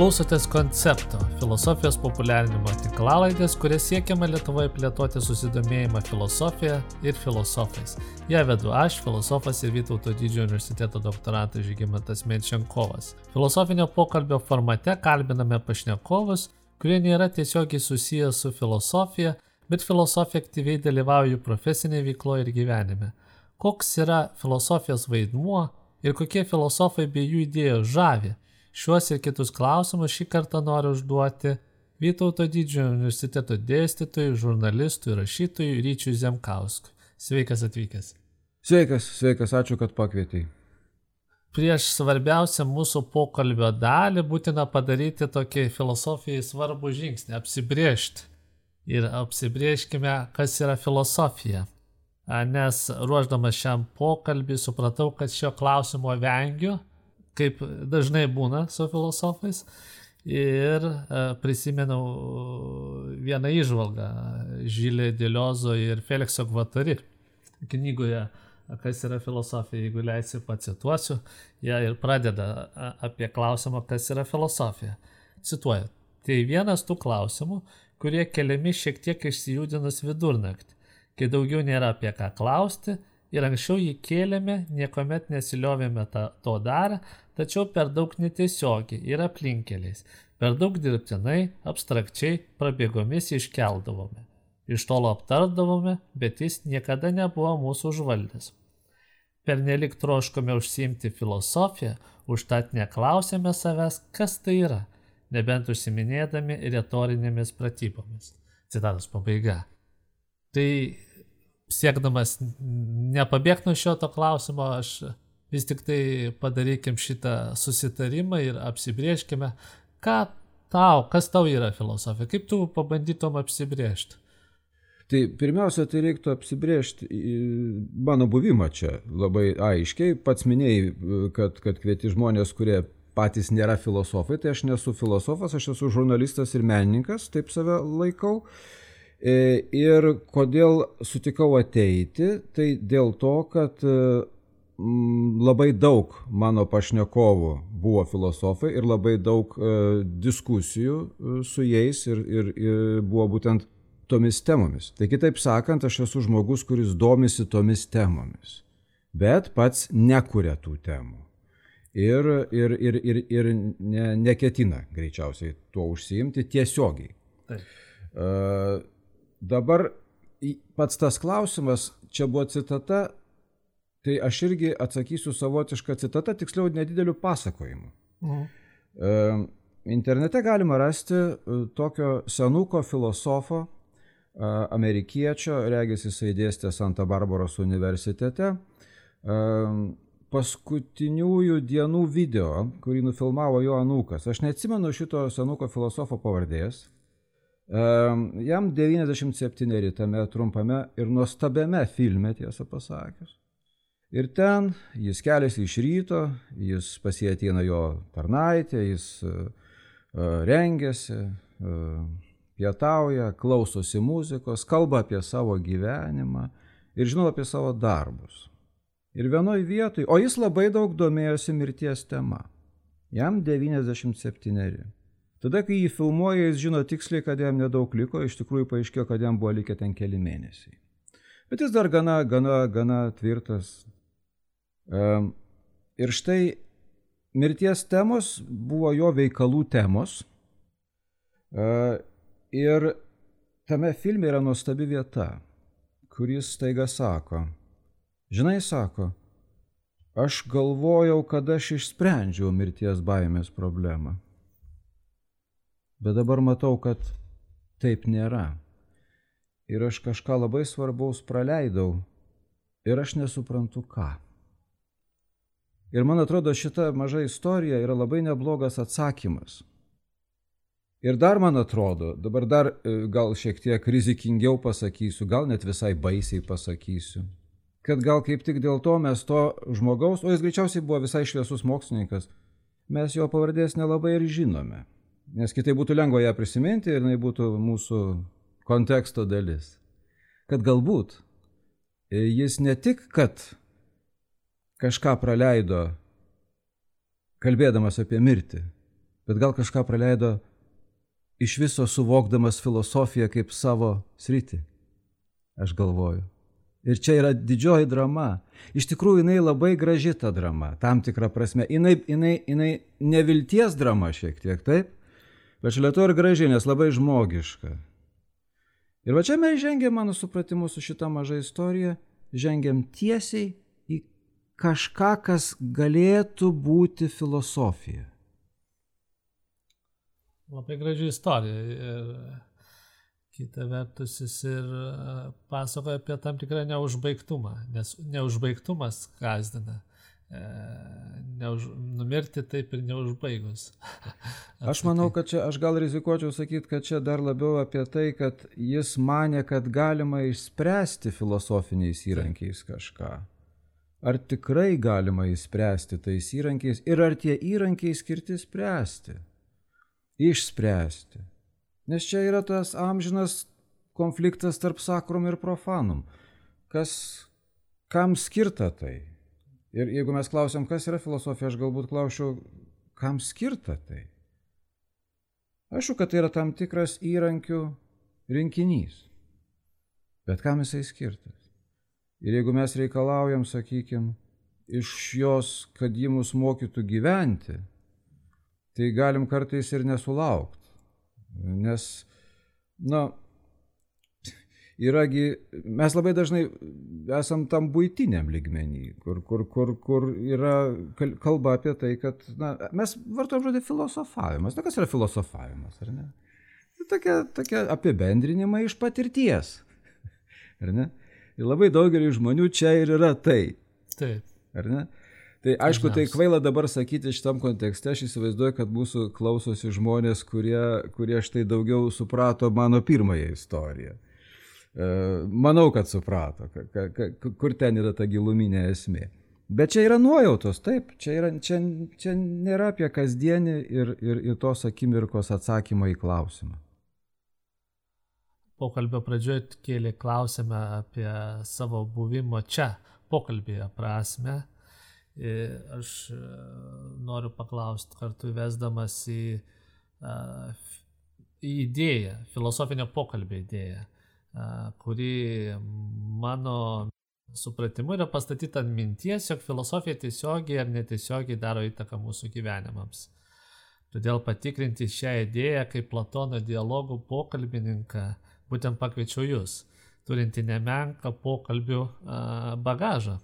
Klausotės koncepto filosofijos populiarinimo tinklalaidės, kuria siekiama Lietuvoje plėtoti susidomėjimą filosofija ir filosofais. Ją vedu aš, filosofas ir Vytauto didžiojo universiteto doktorantas Žygimantas Menčiankovas. Filosofinio pokalbio formate kalbiname pašnekovus, kurie nėra tiesiogiai susijęs su filosofija, bet filosofija aktyviai dalyvauja jų profesinėje veikloje ir gyvenime. Koks yra filosofijos vaidmuo ir kokie filosofai bei jų idėjos žavi? Šiuos ir kitus klausimus šį kartą noriu užduoti Vytauto didžiojo universiteto dėstytojui, žurnalistui, rašytojui Ryčiui Zemkauskui. Sveikas atvykęs. Sveikas, sveikas, ačiū, kad pakvietei. Prieš svarbiausią mūsų pokalbio dalį būtina padaryti tokį filosofijai svarbų žingsnį - apsibriežti. Ir apsibrieškime, kas yra filosofija. Nes ruoždamas šiam pokalbį supratau, kad šio klausimo vengiu kaip dažnai būna su filosofais. Ir e, prisimenau vieną išvalgą Žylė Dėliozo ir Felixo Gvatari knygoje kas yra filosofija, jeigu leisi pacituosiu, jie ir pradeda apie klausimą, kas yra filosofija. Cituoju, tai vienas tų klausimų, kurie keliami šiek tiek išsijudinus vidurnaktį, kai daugiau nėra apie ką klausti ir anksčiau jį kėlėme, niekuomet nesiliovėme ta, to darę, tačiau per daug netiesiogiai ir aplinkeliais, per daug dirbtinai, abstrakčiai, prabėgomis iškeldavome. Iš tolo aptardavome, bet jis niekada nebuvo mūsų užvaldęs. Per nelik troškome užsiimti filosofiją, užtat neklausėme savęs, kas tai yra, nebent užsiminėdami retorinėmis pratybomis. Citatos pabaiga. Tai siekdamas nepabėgti nuo šio to klausimo, aš vis tik tai padarykim šitą susitarimą ir apsibrieškime, ką tau, kas tau yra filosofija, kaip tu pabandytum apsibriežti. Tai pirmiausia, tai reiktų apsibriežti mano buvimą čia labai aiškiai. Pats minėjai, kad, kad kvieti žmonės, kurie patys nėra filosofai, tai aš nesu filosofas, aš esu žurnalistas ir menininkas, taip save laikau. E, ir kodėl sutikau ateiti, tai dėl to, kad Mm, labai daug mano pašnekovų buvo filosofai ir labai daug e, diskusijų e, su jais ir, ir, ir buvo būtent tomis temomis. Tai kitaip sakant, aš esu žmogus, kuris domisi tomis temomis, bet pats nekuria tų temų. Ir, ir, ir, ir, ir ne, neketina greičiausiai tuo užsiimti tiesiogiai. Taip. Uh, dabar pats tas klausimas, čia buvo citata Tai aš irgi atsakysiu savotišką citatą, tiksliau nedideliu pasakojimu. Mhm. E, internete galima rasti e, tokio senuko filosofo, e, amerikiečio, regis jisai dėstė Santa Barbaros universitete, e, paskutiniųjų dienų video, kurį nufilmavo jo anūkas. Aš neatsimenu šito senuko filosofo pavardės. E, jam 97 tame trumpame ir nuostabiame filme, tiesą pasakius. Ir ten jis keliasi iš ryto, jis pasietina jo tarnaitė, jis uh, rengiasi, uh, pietauja, klausosi muzikos, kalba apie savo gyvenimą ir žinoma apie savo darbus. Ir vienoje vietoje, o jis labai daug domėjosi mirties tema. Jam 97. Tada, kai jį filmuoja, jis žino tiksliai, kad jam nedaug liko, iš tikrųjų paaiškėjo, kad jam buvo likę ten keli mėnesiai. Bet jis dar gana, gana, gana tvirtas, Ir štai mirties temos buvo jo veikalų temos. Ir tame filme yra nuostabi vieta, kuris taiga sako, žinai, sako, aš galvojau, kad aš išsprendžiau mirties baimės problemą. Bet dabar matau, kad taip nėra. Ir aš kažką labai svarbaus praleidau ir aš nesuprantu ką. Ir man atrodo, šita maža istorija yra labai neblogas atsakymas. Ir dar man atrodo, dabar dar e, gal šiek tiek rizikingiau pasakysiu, gal net visai baisiai pasakysiu, kad gal kaip tik dėl to mes to žmogaus, o jis greičiausiai buvo visai šviesus mokslininkas, mes jo pavardės nelabai ir žinome. Nes kitai būtų lengva ją prisiminti ir jinai būtų mūsų konteksto dalis. Kad galbūt e, jis ne tik, kad kažką praleido, kalbėdamas apie mirtį. bet gal kažką praleido iš viso suvokdamas filosofiją kaip savo sritį. Aš galvoju. Ir čia yra didžioji drama. Iš tikrųjų, jinai labai graži ta drama, tam tikrą prasme. Jinai, jinai, jinai nevilties drama šiek tiek, taip? Šalia to ir graži, nes labai žmogiška. Ir va čia mes žengėm, mano supratimu, su šita maža istorija, žengėm tiesiai į kažką, kas galėtų būti filosofija. Labai graži istorija. Ir kita vertus jis ir pasakoja apie tam tikrą neužbaigtumą, nes neužbaigtumas gazdina. E, neuž, numirti taip ir neužbaigus. aš manau, kad čia, aš gal rizikuočiau sakyti, kad čia dar labiau apie tai, kad jis mane, kad galima išspręsti filosofiniais įrankiais kažką. Ar tikrai galima įspręsti tais įrankiais ir ar tie įrankiai skirti spręsti? išspręsti. Nes čia yra tas amžinas konfliktas tarp sakrum ir profanum. Kas, kam skirta tai? Ir jeigu mes klausiam, kas yra filosofija, aš galbūt klausiu, kam skirta tai? Aišku, kad tai yra tam tikras įrankių rinkinys. Bet kam jisai skirtas? Ir jeigu mes reikalaujam, sakykime, iš jos, kad ji mus mokytų gyventi, tai galim kartais ir nesulaukti. Nes, na, yragi, mes labai dažnai esam tam būtiniam ligmenį, kur, kur, kur, kur yra kalba apie tai, kad, na, mes vartojam žodį filosofavimas. Na, kas yra filosofavimas, ar ne? Tai tokia, tokia apibendrinimai iš patirties. Ar ne? Ir labai daugelį žmonių čia ir yra tai. Taip. Ar ne? Tai aišku, tai kvaila dabar sakyti šitam kontekste, aš įsivaizduoju, kad mūsų klausosi žmonės, kurie, kurie štai daugiau suprato mano pirmąją istoriją. E, manau, kad suprato, kur ten yra ta giluminė esmė. Bet čia yra nuojautos, taip, čia, yra, čia, čia nėra apie kasdienį ir, ir, ir tos akimirkos atsakymą į klausimą. Pokalbio pradžioje kėlė klausimą apie savo buvimo čia, pokalbėje prasme. Aš e, noriu paklausti kartu įvesdamas į, į idėją, filosofinio pokalbio idėją, kuri mano supratimu yra pastatyta ant minties, jog filosofija tiesiogiai ar netiesiogiai daro įtaką mūsų gyvenimams. Todėl patikrinti šią idėją kaip Platono dialogų pokalbininką būtent pakviečiau jūs, turinti nemenką pokalbių bagažą.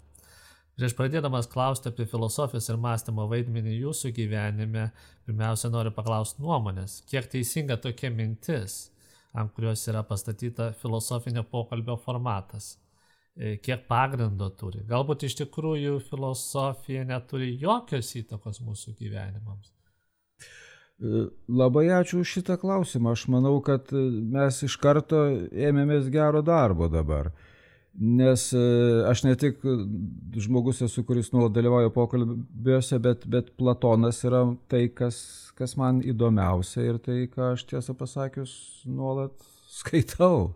Prieš pradėdamas klausti apie filosofijos ir mąstymo vaidmenį jūsų gyvenime, pirmiausia noriu paklausti nuomonės, kiek teisinga tokia mintis, ant kurios yra pastatyta filosofinio pokalbio formatas, e, kiek pagrindo turi. Galbūt iš tikrųjų filosofija neturi jokios įtakos mūsų gyvenimams. E, labai ačiū už šitą klausimą. Aš manau, kad mes iš karto ėmėmės gero darbo dabar. Nes e, aš ne tik žmogus esu, kuris nuolat dalyvauja pokalbiuose, bet, bet Platonas yra tai, kas, kas man įdomiausia ir tai, ką aš tiesą pasakius nuolat skaitau.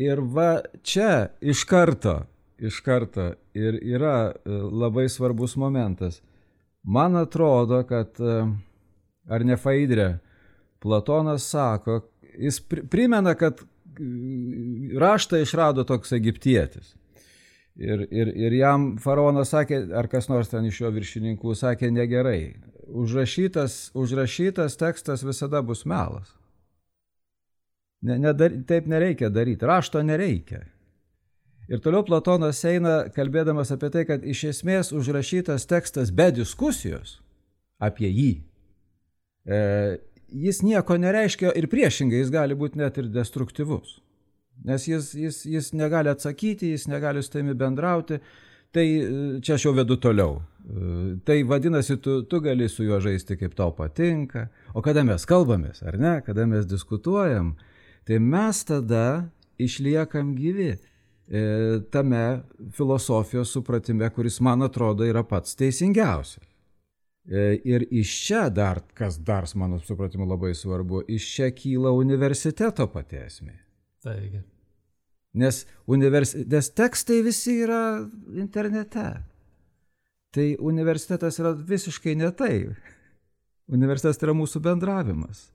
Ir va čia iš karto, iš karto ir yra e, labai svarbus momentas. Man atrodo, kad e, ar ne Faidrė, Platonas sako, jis primena, kad raštą išrado toks egiptietis. Ir, ir, ir jam faraonas sakė, ar kas nors ten iš jo viršininkų sakė negerai. Užrašytas, užrašytas tekstas visada bus melas. Ne, ne, taip nereikia daryti, rašto nereikia. Ir toliau Platonas eina kalbėdamas apie tai, kad iš esmės užrašytas tekstas be diskusijos apie jį e, jis nieko nereiškia ir priešingai jis gali būti net ir destruktyvus. Nes jis, jis, jis negali atsakyti, jis negali su tavimi bendrauti. Tai čia aš jau vedu toliau. Tai vadinasi, tu, tu gali su juo žaisti kaip tau patinka. O kada mes kalbamės, ar ne, kada mes diskutuojam, tai mes tada išliekam gyvi e, tame filosofijos supratime, kuris man atrodo yra pats teisingiausias. E, ir iš čia dar, kas dar mano supratimu labai svarbu, iš čia kyla universiteto pati esmė. Taigi. Nes, univers... Nes tekstai visi yra internete. Tai universitetas yra visiškai ne tai. Universitetas tai yra mūsų bendravimas.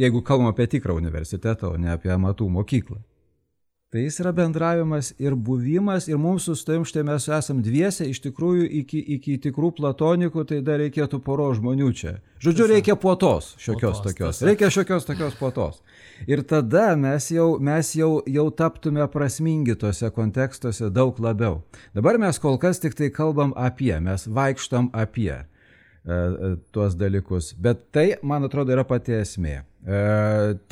Jeigu kalbam apie tikrą universitetą, o ne apie amatų mokyklą. Tai jis yra bendravimas ir buvimas, ir mums su tavim štai mes esam dviese, iš tikrųjų iki, iki tikrų platonikų, tai dar reikėtų poro žmonių čia. Žodžiu, reikia puotos, šiokios puotos, tokios. Tiesa. Reikia šiokios tokios puotos. Ir tada mes jau, mes jau, jau taptume prasmingi tuose kontekstuose daug labiau. Dabar mes kol kas tik tai kalbam apie, mes vaikštom apie e, e tuos dalykus. Bet tai, man atrodo, yra pati esmė. E,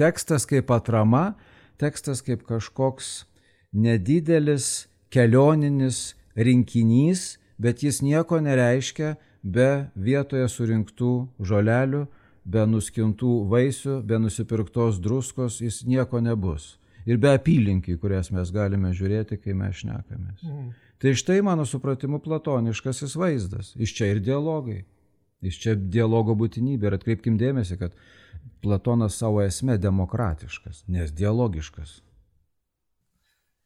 tekstas kaip atrama, tekstas kaip kažkoks nedidelis kelioninis rinkinys, bet jis nieko nereiškia be vietoje surinktų žolelių, be nuskintų vaisių, be nusipirktos druskos, jis nieko nebus. Ir be apylinkių, kurias mes galime žiūrėti, kai mes šnekamės. Mm. Tai štai mano supratimu platoniškasis vaizdas. Iš čia ir dialogai. Iš čia dialogo būtinybė. Ir atkreipkim dėmesį, kad Platonas savo esme demokratiškas, nes dialogiškas.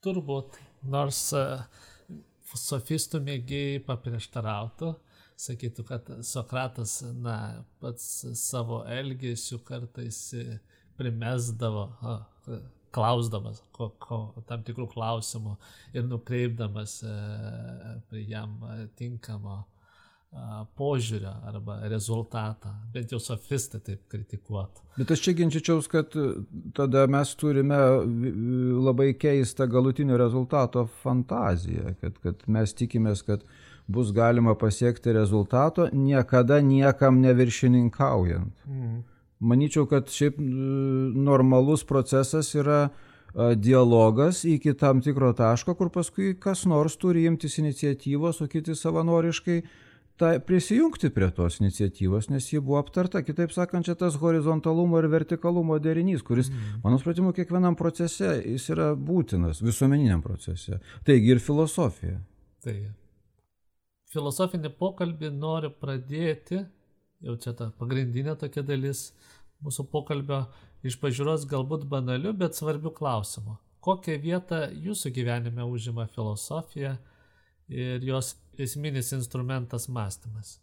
Turbūt, nors e, sofistų mėgėjai paprieštarautų, sakytų, kad Sokratas, na, pats savo elgesiu kartais primesdavo, klausdamas ko, ko, tam tikrų klausimų ir nukreipdamas e, prie jam tinkamo požiūrio arba rezultatą, bent jau sofistai taip kritikuotų. Bet aš čia ginčičiaus, kad e, tada mes turime labai keistą galutinio rezultato fantaziją, kad, kad mes tikimės, kad bus galima pasiekti rezultato, niekada niekam neviršininkaujant. Mm. Manyčiau, kad šiaip normalus procesas yra dialogas iki tam tikro taško, kur paskui kas nors turi imtis iniciatyvos, o kiti savanoriškai ta, prisijungti prie tos iniciatyvos, nes ji buvo aptarta. Kitaip sakant, čia tas horizontalumo ir vertikalumo derinys, kuris, mm. mano supratimu, kiekvienam procese jis yra būtinas, visuomeniniam procese. Taigi ir filosofija. Tai filosofinį pokalbį noriu pradėti, jau čia ta pagrindinė tokia dalis mūsų pokalbio, iš pažiūros galbūt banaliu, bet svarbiu klausimu. Kokią vietą jūsų gyvenime užima filosofija ir jos esminis instrumentas mąstymas.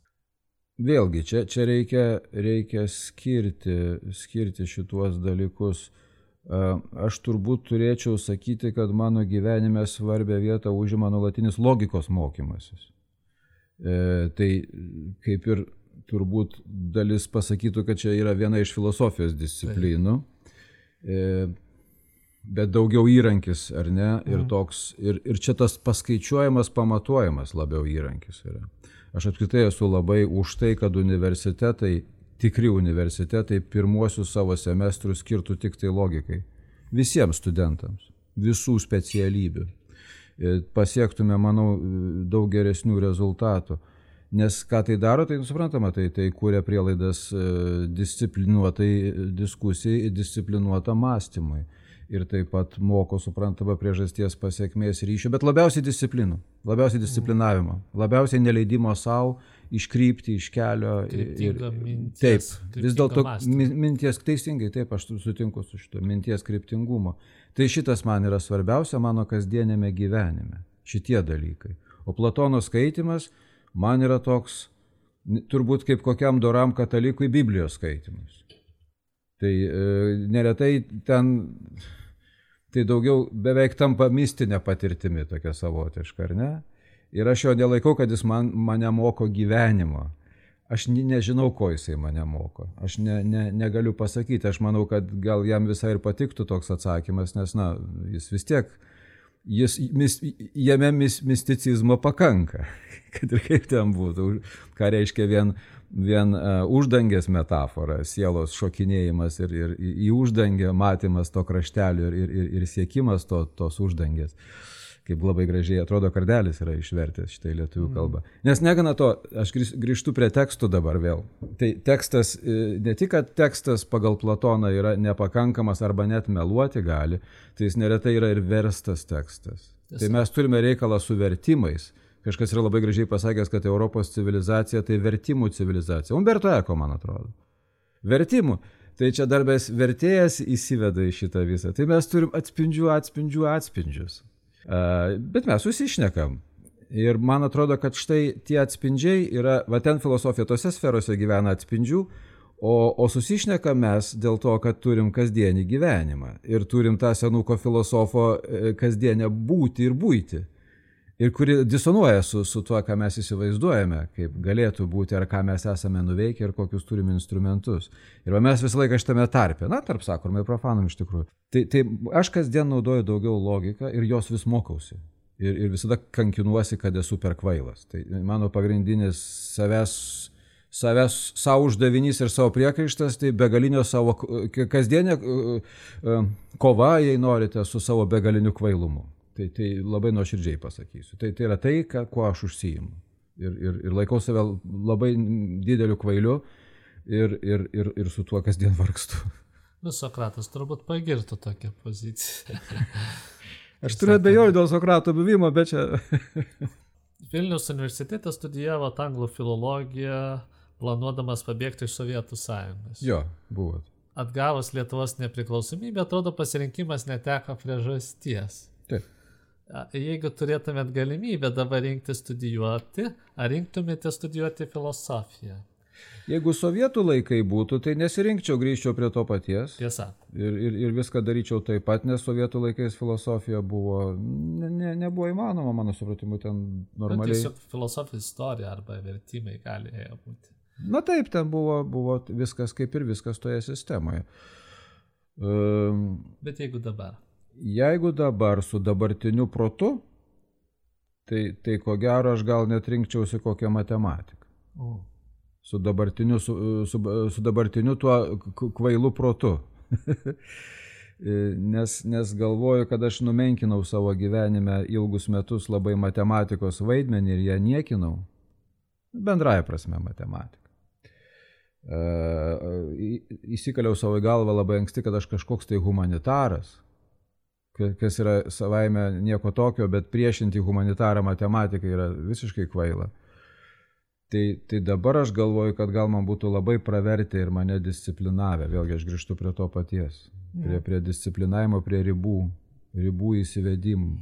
Vėlgi, čia, čia reikia, reikia skirti, skirti šituos dalykus. Aš turbūt turėčiau sakyti, kad mano gyvenime svarbia vieta užima nulatinis logikos mokymasis. E, tai kaip ir turbūt dalis pasakytų, kad čia yra viena iš filosofijos disciplinų. E, bet daugiau įrankis, ar ne? Ir, mhm. toks, ir, ir čia tas paskaičiuojamas, pamatuojamas labiau įrankis yra. Aš apskritai esu labai už tai, kad universitetai, tikri universitetai, pirmuosius savo semestrus skirtų tik tai logikai. Visiems studentams, visų specialybių. Pasiektume, manau, daug geresnių rezultatų. Nes ką tai daro, tai suprantama, tai, tai kūrė prielaidas e, disciplinuotai diskusijai, disciplinuotam mąstymui ir taip pat moko suprantama priežasties pasiekmės ryšio, bet labiausiai disciplinų, labiausiai disciplinavimo, labiausiai neleidimo savo iškrypti iš kelio. Ir, minties, taip, vis dėlto minties, teisingai, taip, aš sutinku su šito minties kryptingumo. Tai šitas man yra svarbiausia mano kasdienėme gyvenime, šitie dalykai. O Platono skaitimas man yra toks, turbūt kaip kokiam doram katalikui Biblijos skaitimas. Tai e, neretai ten tai daugiau beveik tampa mistinė patirtimi tokia savotiška, ar ne? Ir aš jo nelaikau, kad jis man, mane moko gyvenimo. Aš nežinau, ko jisai mane moko. Aš ne, ne, negaliu pasakyti. Aš manau, kad gal jam visai ir patiktų toks atsakymas, nes, na, jis vis tiek, jis, mis, jame mis, misticizmo pakanka, kad ir kaip ten būtų. Ką reiškia vien vien uh, uždangės metafora, sielos šokinėjimas ir, ir į uždangę matymas to kraštelio ir, ir, ir siekimas to, tos uždangės. Kaip labai gražiai atrodo, kardelis yra išvertęs šitai lietuvių mm. kalbą. Nes negana to, aš grįžtu prie tekstų dabar vėl. Tai tekstas, e, ne tik, kad tekstas pagal Platoną yra nepakankamas arba net meluoti gali, tai jis neretai yra ir verstas tekstas. Tai mes turime reikalą su vertimais Kažkas yra labai gražiai pasakęs, kad Europos civilizacija tai vertimų civilizacija. Umberto Eko, man atrodo. Vertimų. Tai čia darbės vertėjas įsiveda į šitą visą. Tai mes turim atspindžių, atspindžių, atspindžius. Uh, bet mes susišnekam. Ir man atrodo, kad štai tie atspindžiai yra, va ten filosofija tose sferose gyvena atspindžių, O, o susišneka mes dėl to, kad turim kasdienį gyvenimą ir turim tą senuko filosofo e, kasdienę būti ir būti ir kuri disonuoja su, su tuo, ką mes įsivaizduojame, kaip galėtų būti, ar ką mes esame nuveikę ir kokius turime instrumentus. Ir mes visą laiką šitame tarpe, na, tarp sakom ir profanam iš tikrųjų. Tai, tai aš kasdien naudoju daugiau logiką ir jos vis mokausi. Ir, ir visada kankinuosi, kad esu per kvailas. Tai mano pagrindinis savęs savęs savo uždavinys ir savo priekaištas, tai begalinio savo kasdienė kova, jei norite, su savo begaliniu kvailumu. Tai, tai labai nuoširdžiai pasakysiu. Tai, tai yra tai, ką, kuo aš užsijimu. Ir, ir, ir laikau save labai dideliu kvailiu ir, ir, ir, ir su tuo kasdien vargstu. Nu, Sokratas turbūt pagirtų tokią poziciją. aš turiu abejonių dėl Sokrato buvimo, bet čia... Vilnius universitete studijavo anglų filologiją, planuodamas pabėgti iš Sovietų sąjungos. Jo, buvot. Atgavus Lietuvos nepriklausomybę, atrodo, pasirinkimas neteko priežasties. Taip. Jeigu turėtumėt galimybę dabar rinkti studijuoti, ar rinktumėte studijuoti filosofiją? Jeigu sovietų laikai būtų, tai nesirinkčiau, grįžčiau prie to paties. Tiesa. Ir, ir, ir viską daryčiau taip pat, nes sovietų laikais filosofija buvo, ne, ne, nebuvo įmanoma, mano supratimu, ten normaliai. Tiesiog filosofijos istorija arba vertimai galėjo būti. Na taip, ten buvo, buvo viskas kaip ir viskas toje sistemoje. Um, Bet jeigu dabar jeigu dabar su dabartiniu protu, tai, tai ko gero aš gal net rinkčiausi kokią matematiką. O. Su dabartiniu, su, su, su dabartiniu tuo kvailu protu. nes, nes galvoju, kad aš numenkinau savo gyvenime ilgus metus labai matematikos vaidmenį ir ją niekinau. Bendraja prasme matematika. Įsikaliau savo galvą labai anksti, kad aš kažkoks tai humanitaras kas yra savaime nieko tokio, bet priešinti humanitarą matematiką yra visiškai kvaila. Tai, tai dabar aš galvoju, kad gal man būtų labai pravertę ir mane disciplinavę. Vėlgi aš grįžtu prie to paties. Prie, prie disciplinavimo, prie ribų, ribų įsivedimų.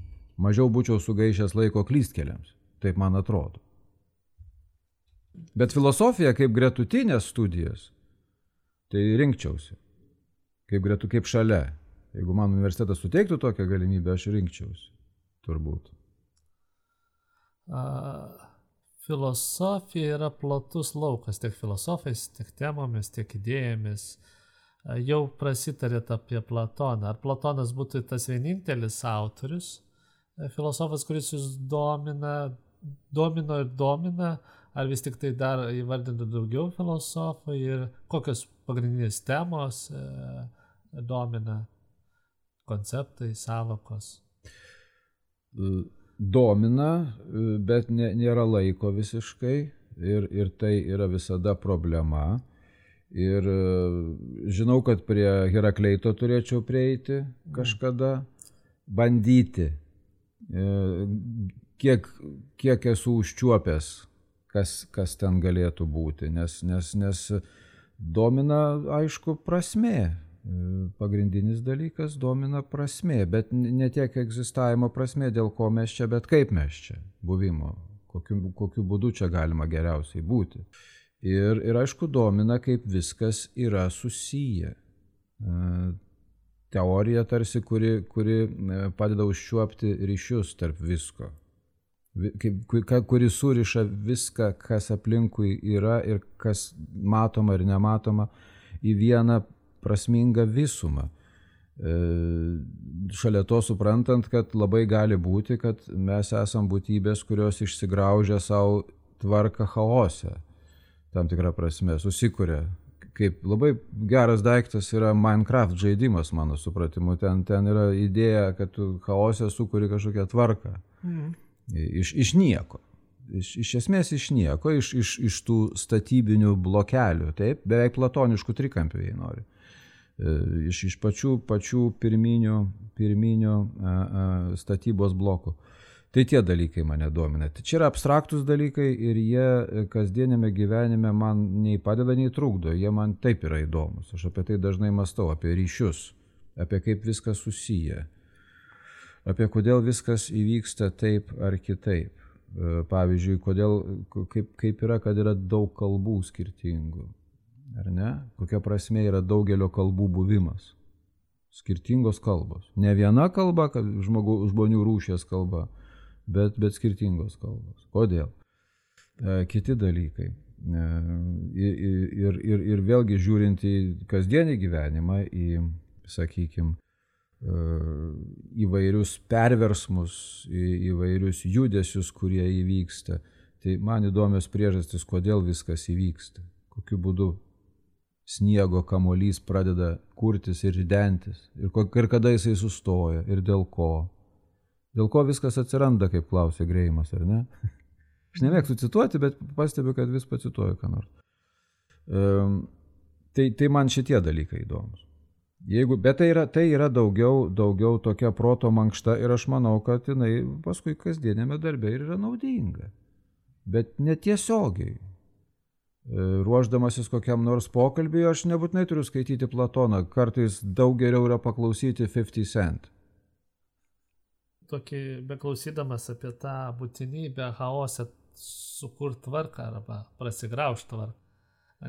Mažiau būčiau sugaišęs laiko klystkeliams. Taip man atrodo. Bet filosofija kaip gretutinės studijas, tai rinkčiausi. Kaip gretų, kaip šalia. Jeigu man universitetas suteiktų tokią galimybę, aš rinkčiausi. Turbūt. A, filosofija yra platus laukas tiek filosofais, tiek temomis, tiek idėjomis. A, jau prasitarėt apie Platoną. Ar Platonas būtų tas vienintelis autorius, a, filosofas, kuris jūs domina, domino ir domina, ar vis tik tai dar įvardintų daugiau filosofų ir kokios pagrindinės temos e, domina? Konceptai, savokos? Domina, bet nėra laiko visiškai ir, ir tai yra visada problema. Ir žinau, kad prie Herakleito turėčiau prieiti kažkada, bandyti, kiek, kiek esu užčiuopęs, kas, kas ten galėtų būti, nes, nes, nes domina, aišku, prasmė pagrindinis dalykas domina prasmė, bet ne tiek egzistavimo prasmė, dėl ko mes čia, bet kaip mes čia, buvimo, kokiu, kokiu būdu čia galima geriausiai būti. Ir, ir aišku, domina, kaip viskas yra susiję. Teorija tarsi, kuri, kuri padeda užčiuopti ryšius tarp visko, kuri suriša viską, kas aplinkui yra ir kas matoma ir nematoma į vieną prasmingą visumą. E, šalia to suprantant, kad labai gali būti, kad mes esam būtybės, kurios išsigraužia savo tvarką chaose, tam tikrą prasme, susikuria. Kaip labai geras daiktas yra Minecraft žaidimas, mano supratimu. Ten, ten yra idėja, kad tu chaose sukuri kažkokią tvarką. Mhm. Iš, iš nieko. Iš, iš esmės iš nieko, iš, iš, iš tų statybinių blokelių, taip, beveik platoniškų trikampių, jei nori. Mhm iš, iš pačių, pačių pirminių, pirminių a, a, statybos blokų. Tai tie dalykai mane domina. Tai čia yra abstraktus dalykai ir jie e, kasdienėme gyvenime man nei padeda, nei trukdo. Jie man taip yra įdomus. Aš apie tai dažnai mastau, apie ryšius, apie kaip viskas susiję, apie kodėl viskas įvyksta taip ar kitaip. E, pavyzdžiui, kodėl, kaip, kaip yra, kad yra daug kalbų skirtingų Ar ne? Kokia prasme yra daugelio kalbų buvimas. Skirtingos kalbos. Ne viena kalba, kad žmogų, žmonių rūšės kalba, bet, bet skirtingos kalbos. Kodėl? E, kiti dalykai. E, ir, ir, ir, ir vėlgi žiūrint į kasdienį gyvenimą, į, sakykime, įvairius perversmus, įvairius judesius, kurie įvyksta. Tai man įdomios priežastys, kodėl viskas įvyksta, kokiu būdu sniego kamolys pradeda kurtis ir ridentis, ir, ir kada jisai sustoja, ir dėl ko. Dėl ko viskas atsiranda, kaip klausė Greimas, ar ne? Aš nemėgstu cituoti, bet pastebiu, kad vis pacituoju ką nors. Um, tai, tai man šitie dalykai įdomus. Jeigu, bet tai yra, tai yra daugiau, daugiau tokia proto mankšta ir aš manau, kad jinai paskui kasdienėme darbe ir yra naudinga. Bet netiesiogiai. E, ruoždamasis kokiam nors pokalbiui, aš nebūtinai turiu skaityti Platoną, kartais daug geriau yra paklausyti 50 Cent. Tokį beklausydamas apie tą būtinybę chaose sukurti tvarką arba prasigraužti tvarką.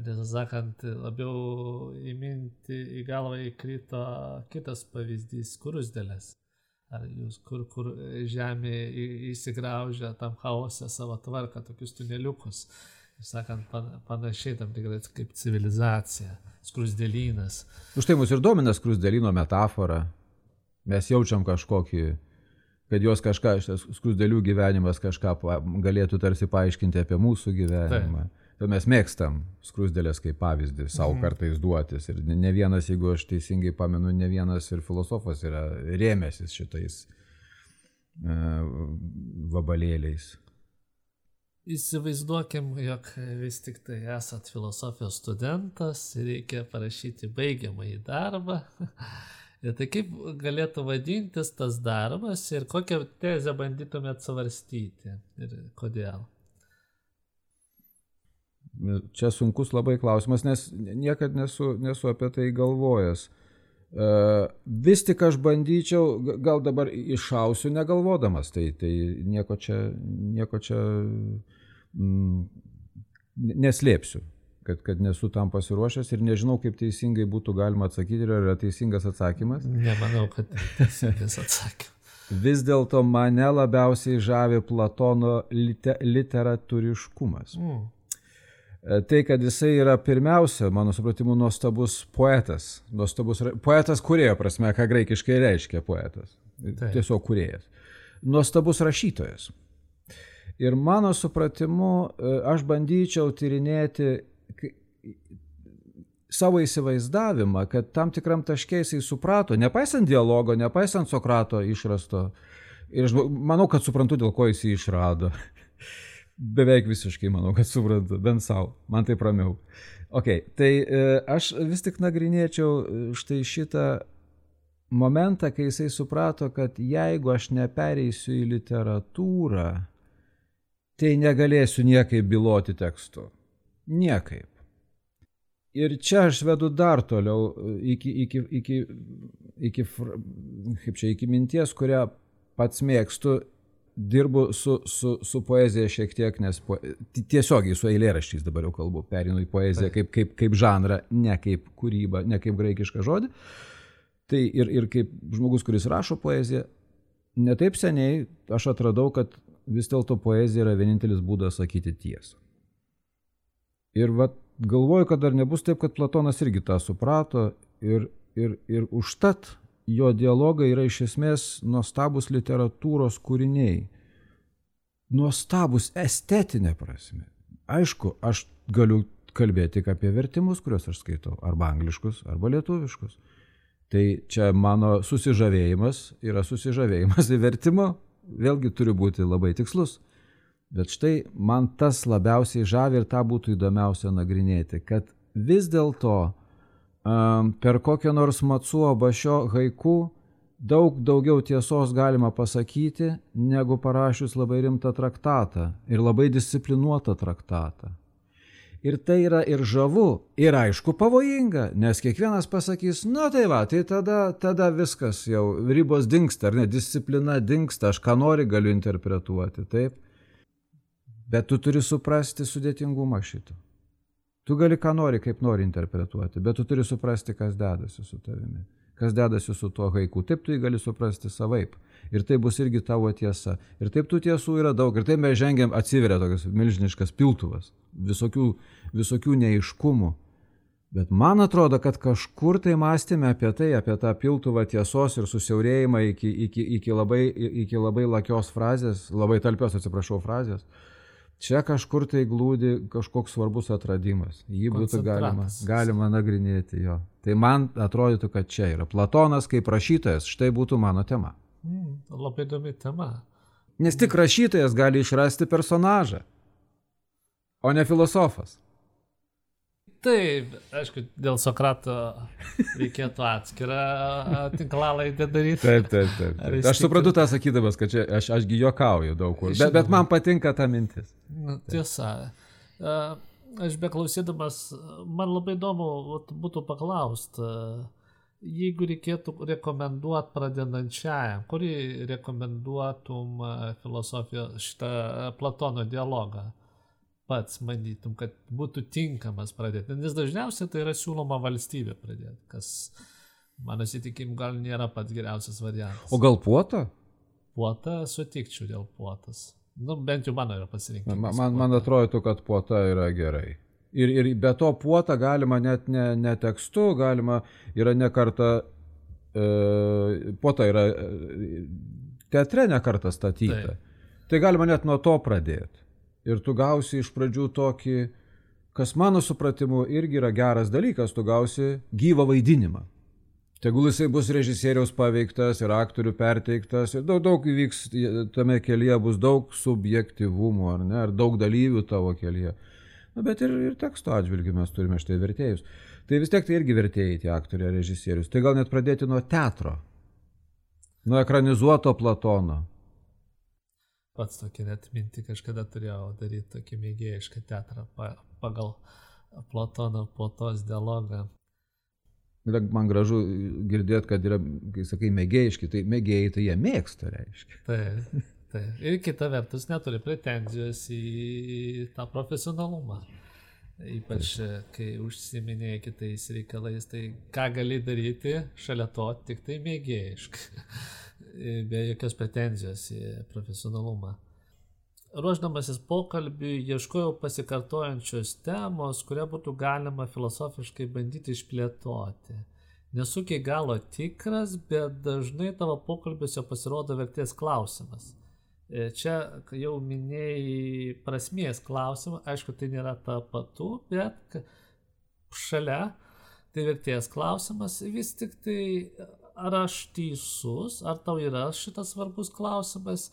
Tiesą sakant, labiau į mintį, į galvą įkrito kitas pavyzdys - kurusdėlės. Ar jūs kur, kur žemė įsigraužia tam chaose savo tvarką, tokius tuneliukus sakant, panašiai tam tikras kaip civilizacija, skrusdėlynas. Už tai mus ir domina skrusdėlyno metafora. Mes jaučiam kažkokį, kad jos kažką, šitas skrusdėlių gyvenimas kažką galėtų tarsi paaiškinti apie mūsų gyvenimą. Tai. Tai mes mėgstam skrusdėlės kaip pavyzdį savo mm. kartais duotis. Ir ne vienas, jeigu aš teisingai pamenu, ne vienas ir filosofas yra rėmėsis šitais uh, vabalėliais. Įsivaizduokim, jog vis tik tai esat filosofijos studentas, reikia parašyti baigiamąjį darbą. Ir tai kaip galėtų vadintis tas darbas ir kokią tezę bandytumėt svarstyti ir kodėl? Čia sunkus labai klausimas, nes niekad nesu, nesu apie tai galvojęs. Uh, vis tik aš bandyčiau, gal dabar iššausiu negalvodamas, tai, tai nieko čia, nieko čia mm, neslėpsiu, kad, kad nesu tam pasiruošęs ir nežinau, kaip teisingai būtų galima atsakyti, ar yra teisingas atsakymas. Nemanau, kad teisingas atsakymas. Vis dėlto mane labiausiai žavi Platono lite, literatūriškumas. Mm. Tai, kad jisai yra pirmiausia, mano supratimu, nuostabus poetas. Nuostabus poetas kurėjo prasme, ką graikiškai reiškia poetas. Taip. Tiesiog kuriejas. Nuostabus rašytojas. Ir mano supratimu, e, aš bandyčiau tyrinėti savo įsivaizdavimą, kad tam tikram taškė jisai suprato, nepaisant dialogo, nepaisant Sokrato išrasto. Ir aš manau, kad suprantu, dėl ko jis jį išrado. Beveik visiškai manau, kad suprantu, bent savo, man taip ramiau. Ok, tai e, aš vis tik nagrinėčiau e, štai šitą momentą, kai jisai suprato, kad jeigu aš nepereisiu į literatūrą, tai negalėsiu niekaip byloti tekstu. Niekaip. Ir čia aš vedu dar toliau iki, iki, iki, iki, kaip čia, iki minties, kurią pats mėgstu, dirbu su, su, su poezija šiek tiek, nes po, tiesiogiai su eilėraščiais dabar jau kalbu, perinu į poeziją kaip, kaip, kaip žanrą, ne kaip kūrybą, ne kaip graikišką žodį. Tai ir, ir kaip žmogus, kuris rašo poeziją, netaip seniai aš atradau, kad vis dėlto poezija yra vienintelis būdas sakyti tiesą. Ir vat, galvoju, kad dar nebus taip, kad Platonas irgi tą suprato ir, ir, ir užtat jo dialogai yra iš esmės nuostabus literatūros kūriniai. Nuostabus estetinė prasme. Aišku, aš galiu kalbėti tik apie vertimus, kuriuos aš skaitau, arba angliškus, arba lietuviškus. Tai čia mano susižavėjimas yra susižavėjimas į vertimo vėlgi turi būti labai tikslus. Bet štai man tas labiausiai žavi ir tą būtų įdomiausia nagrinėti, kad vis dėlto per kokią nors Matsuo Bašio haiku daug daugiau tiesos galima pasakyti, negu parašius labai rimtą traktatą ir labai disciplinuotą traktatą. Ir tai yra ir žavu, ir aišku pavojinga, nes kiekvienas pasakys, na tai va, tai tada, tada viskas jau, ribos dinksta, ar ne, disciplina dinksta, aš ką nori galiu interpretuoti, taip. Bet tu turi suprasti sudėtingumą šito. Tu gali ką nori, kaip nori interpretuoti, bet tu turi suprasti, kas dedasi su tavimi, kas dedasi su tuo haiku. Taip tu jį gali suprasti savaip. Ir tai bus irgi tavo tiesa. Ir taip tų tiesų yra daug. Ir taip mes žengiam, atsiveria tokias milžiniškas piltuvas, visokių, visokių neiškumų. Bet man atrodo, kad kažkur tai mąstėme apie tai, apie tą piltuvą tiesos ir susiaurėjimą iki, iki, iki, labai, iki labai lakios frazės, labai talpios, atsiprašau, frazės. Čia kažkur tai glūdi kažkoks svarbus atradimas. Jį būtų galima, galima nagrinėti jo. Tai man atrodytų, kad čia yra Platonas kaip rašytojas, štai būtų mano tema. Mm, labai įdomi tema. Nes tik rašytojas gali išrasti personažą, o ne filosofas. Taip, aišku, dėl Sokrato reikėtų atskirą tinklalaidę daryti. Taip, taip, taip. taip. Aš suprantu tą sakydamas, kad čia aš, ašgi juokauju daug kur. Bet, bet man patinka ta mintis. Na, tiesa. Aš beklausydamas, man labai įdomu būtų paklausti, jeigu reikėtų rekomenduoti pradedančiajam, kurį rekomenduotum filosofijos šitą Platono dialogą? Pats manytum, kad būtų tinkamas pradėti. Nes dažniausiai tai yra siūloma valstybė pradėti, kas mano įsitikim gal nėra pats geriausias variantas. O gal puota? Puota sutikčiau dėl puotas. Nu, bent jau mano yra pasirinkimas. Man, man, man atrodo, kad puota yra gerai. Ir, ir be to puotą galima net ne, ne tekstu, galima yra ne kartą, e, puota yra e, teatre ne kartą statyta. Taip. Tai galima net nuo to pradėti ir tu gausi iš pradžių tokį, kas mano supratimu irgi yra geras dalykas, tu gausi gyvą vaidinimą. Tegul jisai bus režisieriaus paveiktas ir aktorių perteiktas ir daug, daug įvyks, tame kelyje bus daug subjektivumo, ar ne, ar daug dalyvių tavo kelyje. Na, bet ir, ir teksto atžvilgiu mes turime štai vertėjus. Tai vis tiek tai irgi vertėjai tie aktoriai, režisierius. Tai gal net pradėti nuo teatro, nuo ekranizuoto Platono, pats tokį net mintį kažkada turėjau daryti tokį mėgėjišką teatrą pa, pagal Platono puotos dialogą. Man gražu girdėti, kad yra, kai sakai, mėgėjiški, tai mėgėjai tai jie mėgsta, reiškia. Taip, taip. Ir kita vertus neturi pretenzijos į tą profesionalumą. Ypač kai užsiminėjai kitais reikalais, tai ką gali daryti šalia to tik tai mėgėjiškai be jokios pretenzijos į profesionalumą. Ruoždamasis pokalbiui ieškojau pasikartojančios temos, kurią būtų galima filosofiškai bandyti išplėtoti. Nesu iki galo tikras, bet dažnai tavo pokalbiuose pasirodo vertės klausimas. E, čia jau minėjai prasmės klausimą, aišku, tai nėra ta patu, bet šalia tai vertės klausimas vis tik tai ar aš teisus, ar tau yra šitas svarbus klausimas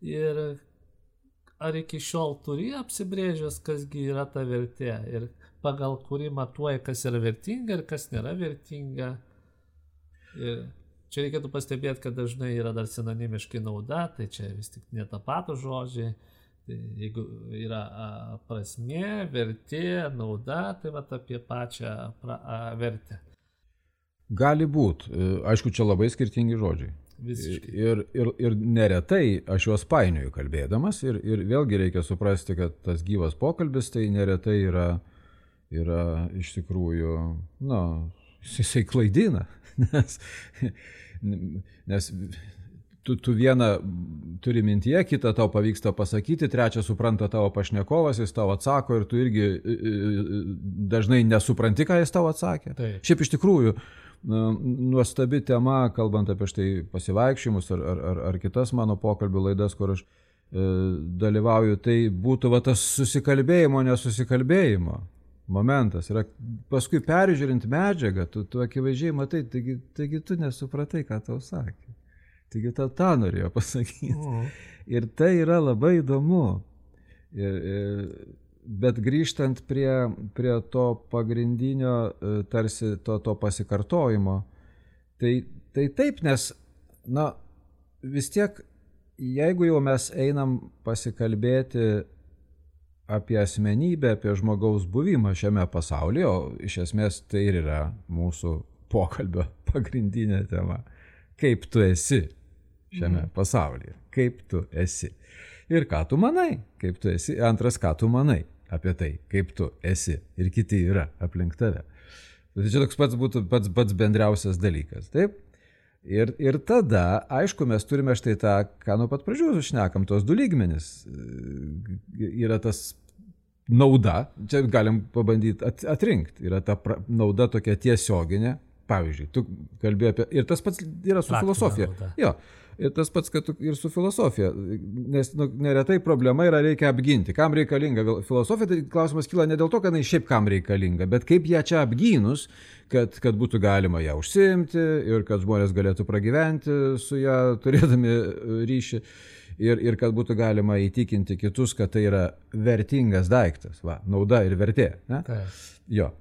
ir ar iki šiol turi apsibrėžęs, kasgi yra ta vertė ir pagal kurį matuoji, kas yra vertinga ir kas nėra vertinga. Ir čia reikėtų pastebėti, kad dažnai yra dar sinonimiškai nauda, tai čia vis tik ne tą patą žodžiai. Tai jeigu yra prasmė, vertė, nauda, tai va apie pačią pra, a, vertę. Gali būti. E, aišku, čia labai skirtingi žodžiai. Visiškai. Ir, ir, ir neretai aš juos painioju kalbėdamas ir, ir vėlgi reikia suprasti, kad tas gyvas pokalbis tai neretai yra, yra iš tikrųjų, na, jisai klaidina, nes, nes tu, tu vieną turi mintyje, kitą tau pavyksta pasakyti, trečią supranta tavo pašnekovas, jis tau atsako ir tu irgi dažnai nesupranti, ką jis tau atsakė. Taip. Šiaip iš tikrųjų, nuostabi tema, kalbant apie štai pasivaikščiojimus ar, ar, ar, ar kitas mano pokalbių laidas, kur aš e, dalyvauju, tai būtų va, tas susikalbėjimo, nesusikalbėjimo momentas. Ir paskui peržiūrint medžiagą, tu, tu akivaizdžiai matai, taigi, taigi tu nesupratai, ką tau sakė. Taigi tau tą norėjo pasakyti. Mhm. Ir tai yra labai įdomu. Ir, ir bet grįžtant prie, prie to pagrindinio, e, tarsi to, to pasikartojimo, tai, tai taip, nes, na, vis tiek, jeigu jau mes einam pasikalbėti apie asmenybę, apie žmogaus buvimą šiame pasaulyje, o iš esmės tai ir yra mūsų pokalbio pagrindinė tema. Kaip tu esi šiame mm. pasaulyje? Kaip tu esi? Ir ką tu manai? Kaip tu esi? Antras, ką tu manai? Apie tai, kaip tu esi ir kiti yra aplink tave. Tai čia toks pats būtų pats, pats bendriausias dalykas. Taip? Ir, ir tada, aišku, mes turime štai tą, ką nuo pat pradžių šnekam, tos du lygmenis. Yra tas nauda, čia galim pabandyti at, atrinkti, yra ta pra, nauda tokia tiesioginė, pavyzdžiui, tu kalbėjai apie, ir tas pats yra su Praktinė filosofija. Nauda. Jo, Ir tas pats, kad ir su filosofija, nes nu, neretai problema yra reikia apginti. Kam reikalinga filosofija, tai klausimas kyla ne dėl to, kad jinai šiaip kam reikalinga, bet kaip ją čia apgynus, kad, kad būtų galima ją užsimti ir kad žmonės galėtų pragyventi su ją turėdami e, ryšį. Ir, ir kad būtų galima įtikinti kitus, kad tai yra vertingas daiktas, va, nauda ir vertė. Ne? Tai. Jo.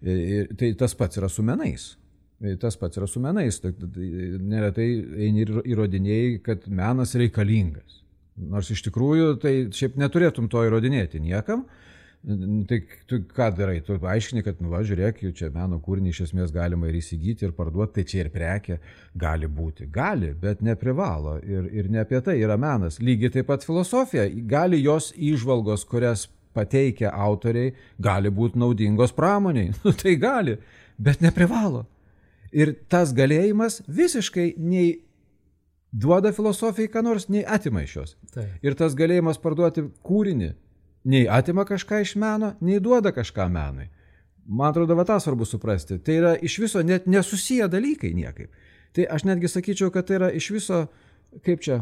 Ir, tai tas pats yra su menais. E, tas pats yra su menais. Neretai eini ir įrodinėjai, kad menas reikalingas. Nors iš tikrųjų tai šiaip neturėtum to įrodinėti niekam. Tai tu ką darai? Tu aiškini, kad, nu, va, žiūrėk, jau čia meno kūrinį iš esmės galima ir įsigyti, ir parduoti, tai čia ir prekė gali būti. Gali, bet neprivalo. Ir, ir ne apie tai yra menas. Lygiai taip pat filosofija. Gali jos įžvalgos, kurias pateikia autoriai, gali būti naudingos pramoniai. Nu, tai gali, bet neprivalo. Ir tas galėjimas visiškai nei duoda filosofijai ką nors, nei atima iš jos. Tai. Ir tas galėjimas parduoti kūrinį nei atima kažką iš meno, nei duoda kažką menui. Man atrodo, va tą svarbu suprasti. Tai yra iš viso net nesusiję dalykai niekaip. Tai aš netgi sakyčiau, kad tai yra iš viso, kaip čia,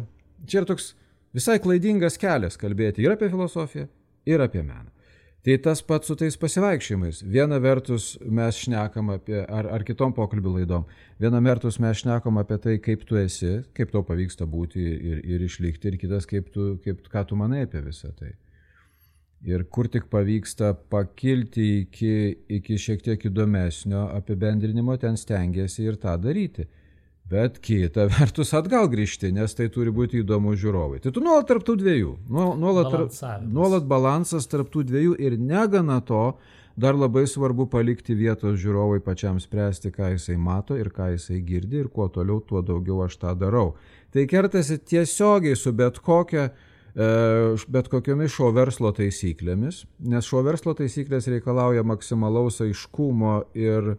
čia yra toks visai klaidingas kelias kalbėti ir apie filosofiją, ir apie meną. Tai tas pats su tais pasivaikščiojimais. Viena vertus mes šnekam apie, ar, ar kitom pokalbių laidom, viena vertus mes šnekam apie tai, kaip tu esi, kaip tau pavyksta būti ir, ir išlikti, ir kitas, kaip tu, kaip, ką tu manai apie visą tai. Ir kur tik pavyksta pakilti iki, iki šiek tiek įdomesnio apibendrinimo, ten stengiasi ir tą daryti bet kita vertus atgal grįžti, nes tai turi būti įdomu žiūrovai. Tai tu nuolat tarptų dviejų, nuolat, nuolat balansas tarptų dviejų ir negana to, dar labai svarbu palikti vietos žiūrovai pačiam spręsti, ką jisai mato ir ką jisai girdi ir kuo toliau, tuo daugiau aš tą darau. Tai kertasi tiesiogiai su bet kokia e, bet kokiomis šio verslo taisyklėmis, nes šio verslo taisyklės reikalauja maksimalaus aiškumo ir e,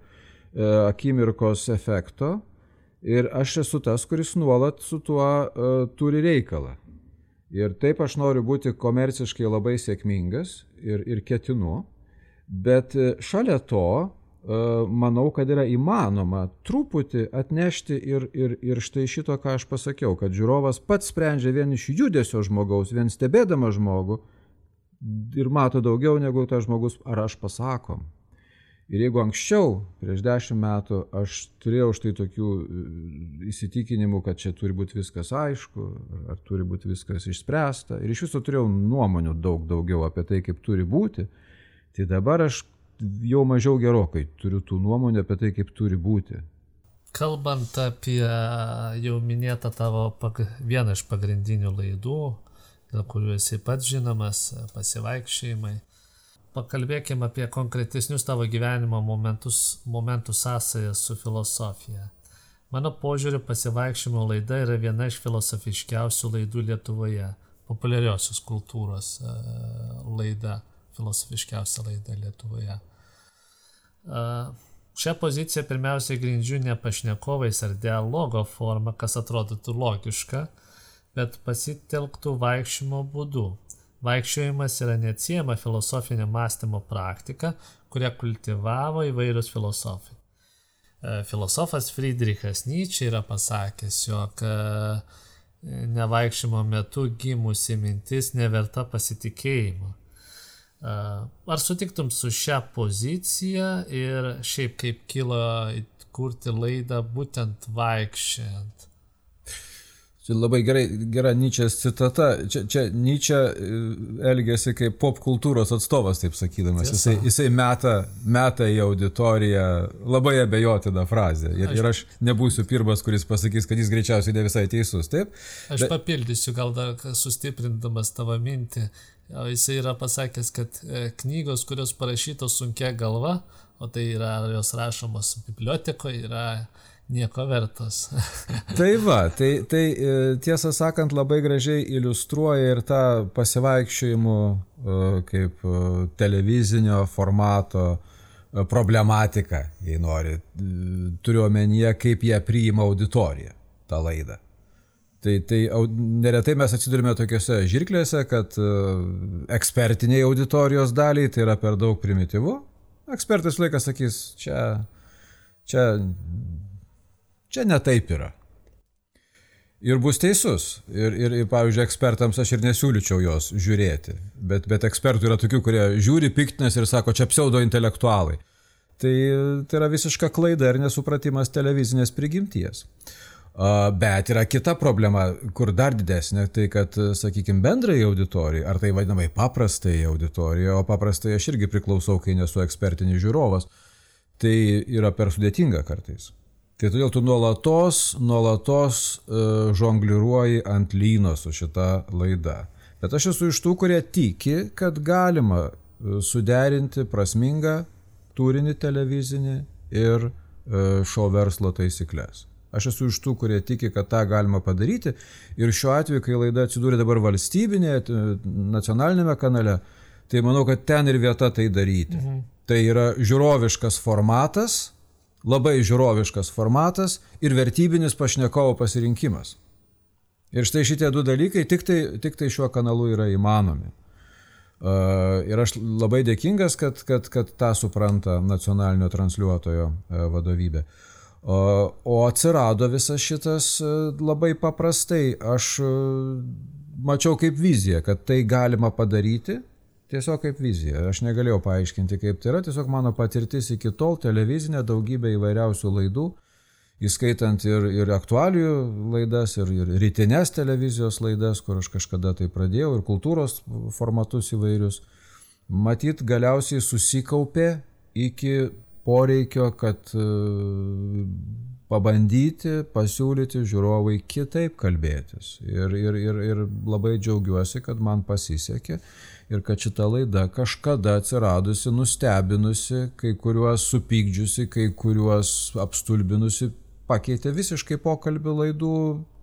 akimirkos efekto, Ir aš esu tas, kuris nuolat su tuo uh, turi reikalą. Ir taip aš noriu būti komerciškai labai sėkmingas ir, ir ketinu, bet e, šalia to uh, manau, kad yra įmanoma truputį atnešti ir, ir, ir štai šito, ką aš pasakiau, kad žiūrovas pats sprendžia vien iš judesio žmogaus, vien stebėdama žmogų ir mato daugiau negu tas žmogus ar aš pasakom. Ir jeigu anksčiau, prieš dešimt metų, aš turėjau štai tokių e, įsitikinimų, kad čia turi būti viskas aišku, ar turi būti viskas išspręsta, ir iš viso turėjau nuomonių daug daugiau apie tai, kaip turi būti, tai dabar aš jau mažiau gerokai turiu tų nuomonių apie tai, kaip turi būti. Kalbant apie jau minėtą tavo vieną iš pagrindinių laidų, dėl kurių esi pats žinomas, pasivaikščiojimai pakalbėkime apie konkretesnius tavo gyvenimo momentus, momentų sąsąją su filosofija. Mano požiūriu, pasivaikščiojimo laida yra viena iš filosofiškiausių laidų Lietuvoje, populiariosios kultūros e, laida, filosofiškiausia laida Lietuvoje. E, šią poziciją pirmiausiai grindžiu ne pašnekovais ar dialogo forma, kas atrodytų logiška, bet pasitelktų vaikščiojimo būdu, Vaikščiojimas yra neatsiema filosofinio mąstymo praktika, kurią kultivavo įvairius filosofai. E, filosofas Friedrichas Nyčia yra pasakęs, jog e, nevaikščiojimo metu gimusi mintis neverta pasitikėjimo. E, ar sutiktum su šią poziciją ir šiaip kaip kilo kurti laidą būtent vaikščiant? Čia labai gerai, gera Nyčės citata. Čia, čia Nyčia e, elgėsi kaip pop kultūros atstovas, taip sakydamas. Tiesa. Jisai, jisai meta, meta į auditoriją labai abejotiną frazę. Ir aš, ir aš nebūsiu pirmas, kuris pasakys, kad jis greičiausiai ne visai teisus, taip? Aš Bet... papildysiu gal dar sustiprindamas tavo mintį. Jisai yra pasakęs, kad e, knygos, kurios parašytos sunkia galva, o tai yra jos rašomos bibliotekoje, yra nieko vertas. tai va, tai, tai e, tiesą sakant labai gražiai iliustruoja ir tą pasivaikščiojimų kaip televizinio formato problematiką, jei nori. Turiu omenyje, kaip jie priima auditoriją, tą laidą. Tai, tai neretai mes atsidurime tokiuose žirklėse, kad ekspertiniai auditorijos daliai tai yra per daug primityvu. Ekspertas laikas sakys, čia, čia, čia netaip yra. Ir bus teisus. Ir, ir, ir, pavyzdžiui, ekspertams aš ir nesiūlyčiau jos žiūrėti. Bet, bet ekspertų yra tokių, kurie žiūri piktinės ir sako, čia pseudo intelektualai. Tai, tai yra visiška klaida ir nesupratimas televizinės prigimties. Bet yra kita problema, kur dar didesnė, tai kad, sakykime, bendrai auditorijai, ar tai vadinamai paprastai auditorijai, o paprastai aš irgi priklausau, kai nesu ekspertinis žiūrovas, tai yra per sudėtinga kartais. Tai todėl tu nuolatos, nuolatos uh, žongliruoji ant lyno su šita laida. Bet aš esu iš tų, kurie tiki, kad galima suderinti prasmingą turinį televizinį ir uh, šio verslo taisyklės. Aš esu iš tų, kurie tiki, kad tą galima padaryti. Ir šiuo atveju, kai laida atsidūrė dabar valstybinėje, nacionalinėme kanale, tai manau, kad ten ir vieta tai daryti. Mhm. Tai yra žiūroviškas formatas, labai žiūroviškas formatas ir vertybinis pašnekovo pasirinkimas. Ir štai šitie du dalykai tik tai, tik tai šiuo kanalu yra įmanomi. Uh, ir aš labai dėkingas, kad, kad, kad tą supranta nacionalinio transliuotojo uh, vadovybė. O atsirado visas šitas e, labai paprastai. Aš e, mačiau kaip viziją, kad tai galima padaryti. Tiesiog kaip vizija. Aš negalėjau paaiškinti, kaip tai yra. Tiesiog mano patirtis iki tol televizinė daugybė įvairiausių laidų, įskaitant ir, ir aktualių laidas, ir, ir rytinės televizijos laidas, kur aš kažkada tai pradėjau, ir kultūros formatus įvairius. Matyt, galiausiai susikaupė iki poreikio, kad e, pabandyti pasiūlyti žiūrovai kitaip kalbėtis. Ir, ir, ir, ir labai džiaugiuosi, kad man pasisekė ir kad šita laida kažkada atsiradusi, nustebinusi, kai kuriuos supykdžiusi, kai kuriuos apstulbinusi, pakeitė visiškai pokalbių laidų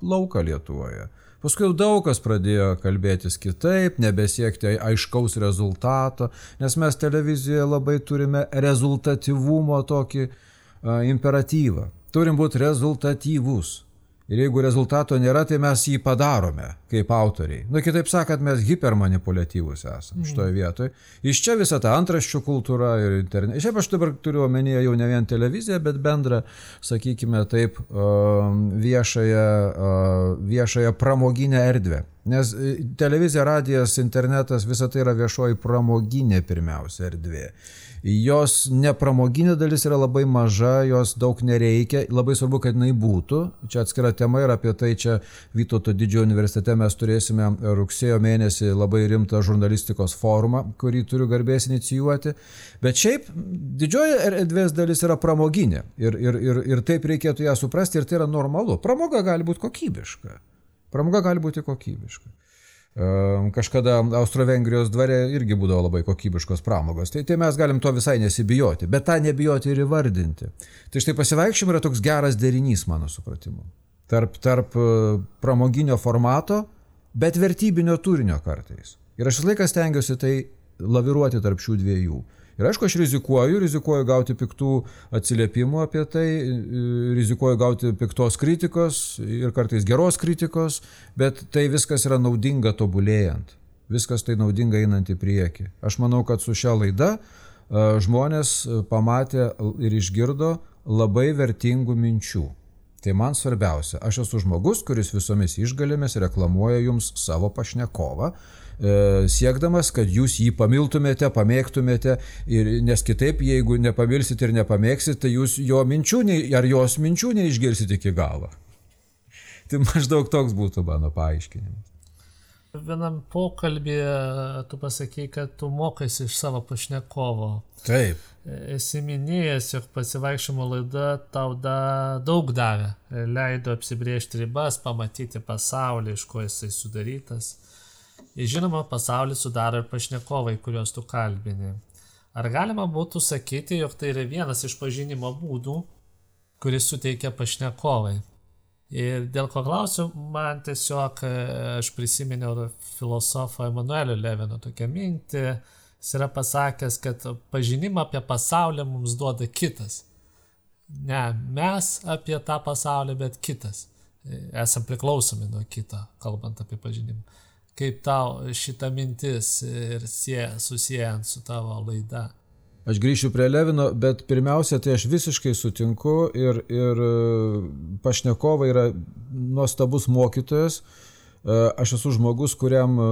lauką Lietuvoje. Paskui jau daug kas pradėjo kalbėtis kitaip, nebesiekti aiškaus rezultato, nes mes televizijoje labai turime rezultatyvumo tokį a, imperatyvą. Turim būti rezultatyvūs. Ir jeigu rezultato nėra, tai mes jį padarome kaip autoriai. Na, nu, kitaip sakant, mes hipermanipuliatyvūs esame mm. šitoje vietoje. Iš čia visa ta antraščių kultūra ir internetas. Šiaip aš dabar turiu omenyje jau ne vien televiziją, bet bendrą, sakykime taip, viešąją, viešąją pramoginę erdvę. Nes e, televizija, radijas, internetas, visa tai yra viešoji pramoginė pirmiausia erdvė jos nepramoginė dalis yra labai maža, jos daug nereikia, labai svarbu, kad jinai būtų. Čia atskira tema ir apie tai čia Vytauto didžiojo universitete mes turėsime rugsėjo mėnesį labai rimtą žurnalistikos forumą, kurį turiu garbės inicijuoti. Bet šiaip didžioji erdvės dalis yra pramoginė ir, ir, ir, ir taip reikėtų ją suprasti ir tai yra normalu. Pramoga gali būti kokybiška. Pramoga gali būti kokybiška. Kažkada Austro-Vengrijos dvare irgi būdavo labai kokybiškos pramogos. Tai, tai mes galim to visai nesibijoti, bet tą nebijoti ir įvardinti. Tai štai pasivaikščiojimai yra toks geras derinys, mano supratimu. Tarp, tarp e, pramoginio formato, bet vertybinio turinio kartais. Ir aš visą laiką stengiuosi tai laviruoti tarp šių dviejų. Ir aišku, aš rizikuoju, rizikuoju gauti piktų atsiliepimų apie tai, rizikuoju gauti piktos kritikos ir kartais geros kritikos, bet tai viskas yra naudinga tobulėjant. Viskas tai naudinga einant į priekį. Aš manau, kad su šia laida žmonės pamatė ir išgirdo labai vertingų minčių. Tai man svarbiausia, aš esu žmogus, kuris visomis išgalėmis reklamuoja jums savo pašnekovą, e, siekdamas, kad jūs jį pamiltumėte, pamėgtumėte, ir, nes kitaip, jeigu nepamilsit ir nepamėgsit, tai jūs jo minčių ar jos minčių neišgirsit iki galo. Tai maždaug toks būtų mano paaiškinimas. Vienam pokalbėje tu pasakei, kad tu mokaisi iš savo pašnekovo. Taip. Esi minėjęs, jog pasivaikščiojimo laida tau da, daug davė. Leido apsibriežti ribas, pamatyti pasaulį, iš ko jisai sudarytas. Žinoma, pasaulį sudaro ir pašnekovai, kuriuos tu kalbini. Ar galima būtų sakyti, jog tai yra vienas iš pažinimo būdų, kuris suteikia pašnekovai. Ir dėl ko klausiu, man tiesiog e, aš prisiminiau filosofą Emanuelio Levino tokią mintį, jis yra pasakęs, kad pažinimą apie pasaulį mums duoda kitas. Ne mes apie tą pasaulį, bet kitas. E, esam priklausomi nuo kito, kalbant apie pažinimą. Kaip tau šita mintis ir sie, susijęs su tavo laida? Aš grįšiu prie Levino, bet pirmiausia, tai aš visiškai sutinku ir, ir e, pašnekovai yra nuostabus mokytojas. E, aš esu žmogus, kuriam e,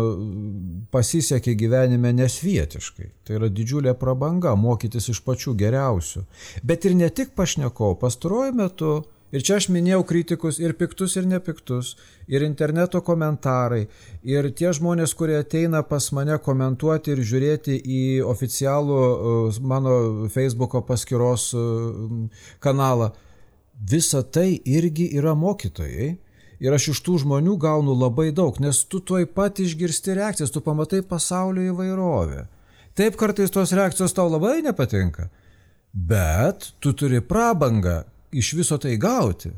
pasisekė gyvenime nesvietiškai. Tai yra didžiulė prabanga mokytis iš pačių geriausių. Bet ir ne tik pašnekovų. Pastaruoju metu Ir čia aš minėjau kritikus ir piktus, ir nepiktus, ir interneto komentarai, ir tie žmonės, kurie ateina pas mane komentuoti ir žiūrėti į oficialų uh, mano Facebook'o paskyros uh, kanalą. Visa tai irgi yra mokytojai. Ir aš iš tų žmonių gaunu labai daug, nes tu tuoj pat išgirsti reakcijas, tu pamatai pasaulio įvairovę. Taip kartais tos reakcijos tau labai nepatinka, bet tu turi prabangą iš viso tai gauti.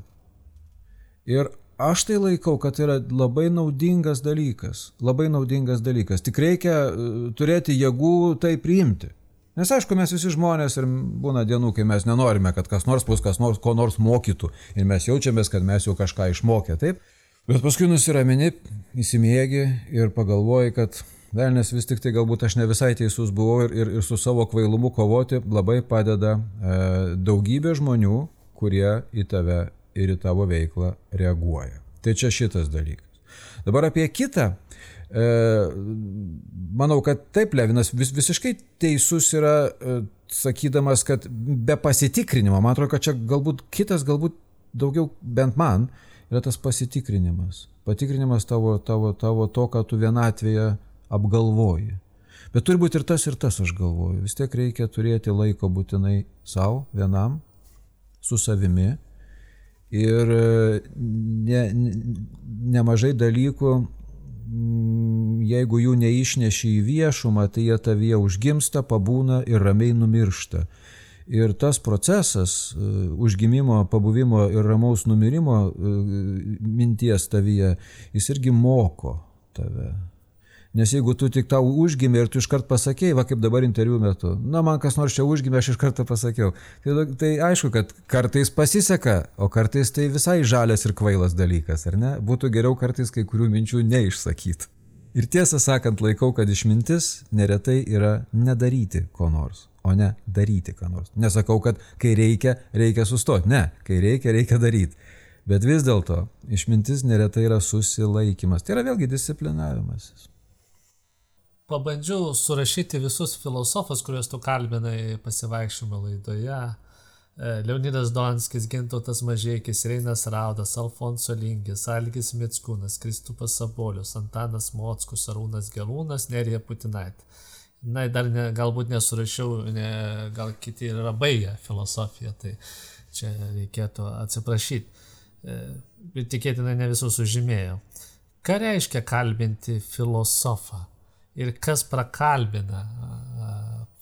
Ir aš tai laikau, kad tai yra labai naudingas dalykas, labai naudingas dalykas. Tik reikia e, turėti jėgų tai priimti. Nes aišku, mes visi žmonės ir būna dienų, kai mes nenorime, kad kas nors mus kas nors ko nors mokytų ir mes jaučiamės, kad mes jau kažką išmokė, taip? Bet paskui nusiramini, įsimėgi ir pagalvoji, kad Velnes vis tik tai galbūt aš ne visai teisus buvau ir, ir, ir su savo kvailumu kovoti labai padeda e, daugybė žmonių, kurie į tave ir į tavo veiklą reaguoja. Tai čia šitas dalykas. Dabar apie kitą. E, manau, kad taip, Levinas vis, visiškai teisus yra, e, sakydamas, kad be pasitikrinimo, man atrodo, kad čia galbūt kitas, galbūt daugiau, bent man, yra tas pasitikrinimas. Patikrinimas tavo, tavo, tavo to, ką tu vienatvėje apgalvoji. Bet turi būti ir tas, ir tas, aš galvoju. Vis tiek reikia turėti laiko būtinai savo, vienam, su savimi ir e, ne, ne, nemažai dalykų, mm, jeigu jų neišneši į viešumą, tai jie tavyje užgimsta, pabūna ir ramiai numiršta. Ir tas procesas e, užgimimo, pabuvimo ir ramaus numirimo e, minties tavyje, jis irgi moko tave. Nes jeigu tu tik tau užgimė ir tu iškart pasakėjai, va kaip dabar interviu metu, na man kas nors čia užgimė, aš iš karto pasakiau. Tai, tai aišku, kad kartais pasiseka, o kartais tai visai žalias ir kvailas dalykas, ar ne? Būtų geriau kartais kai kurių minčių neišsakyti. Ir tiesą sakant, laikau, kad išmintis neretai yra nedaryti ko nors, o ne daryti ką nors. Nesakau, kad kai reikia, reikia sustoti. Ne, kai reikia, reikia daryti. Bet vis dėlto išmintis neretai yra susilaikimas. Tai yra vėlgi disciplinavimasis pabandžiau surašyti visus filosofus, kuriuos tu kalbinai pasivaikščiojimo laidoje. E, Leonidas Donskis, Gintautas Mažėkis, Reinas Raudas, Alfonso Lingis, Algis Mitskūnas, Kristupas Sabolius, Antanas Mockus, Arūnas Gelūnas, Nerija Putinaitė. Na, dar ne, galbūt nesurašiau, ne, gal kiti yra baigę filosofiją, tai čia reikėtų atsiprašyti. E, bet tikėtina ne visus sužymėjau. Ką reiškia kalbinti filosofą? Ir kas prakalbina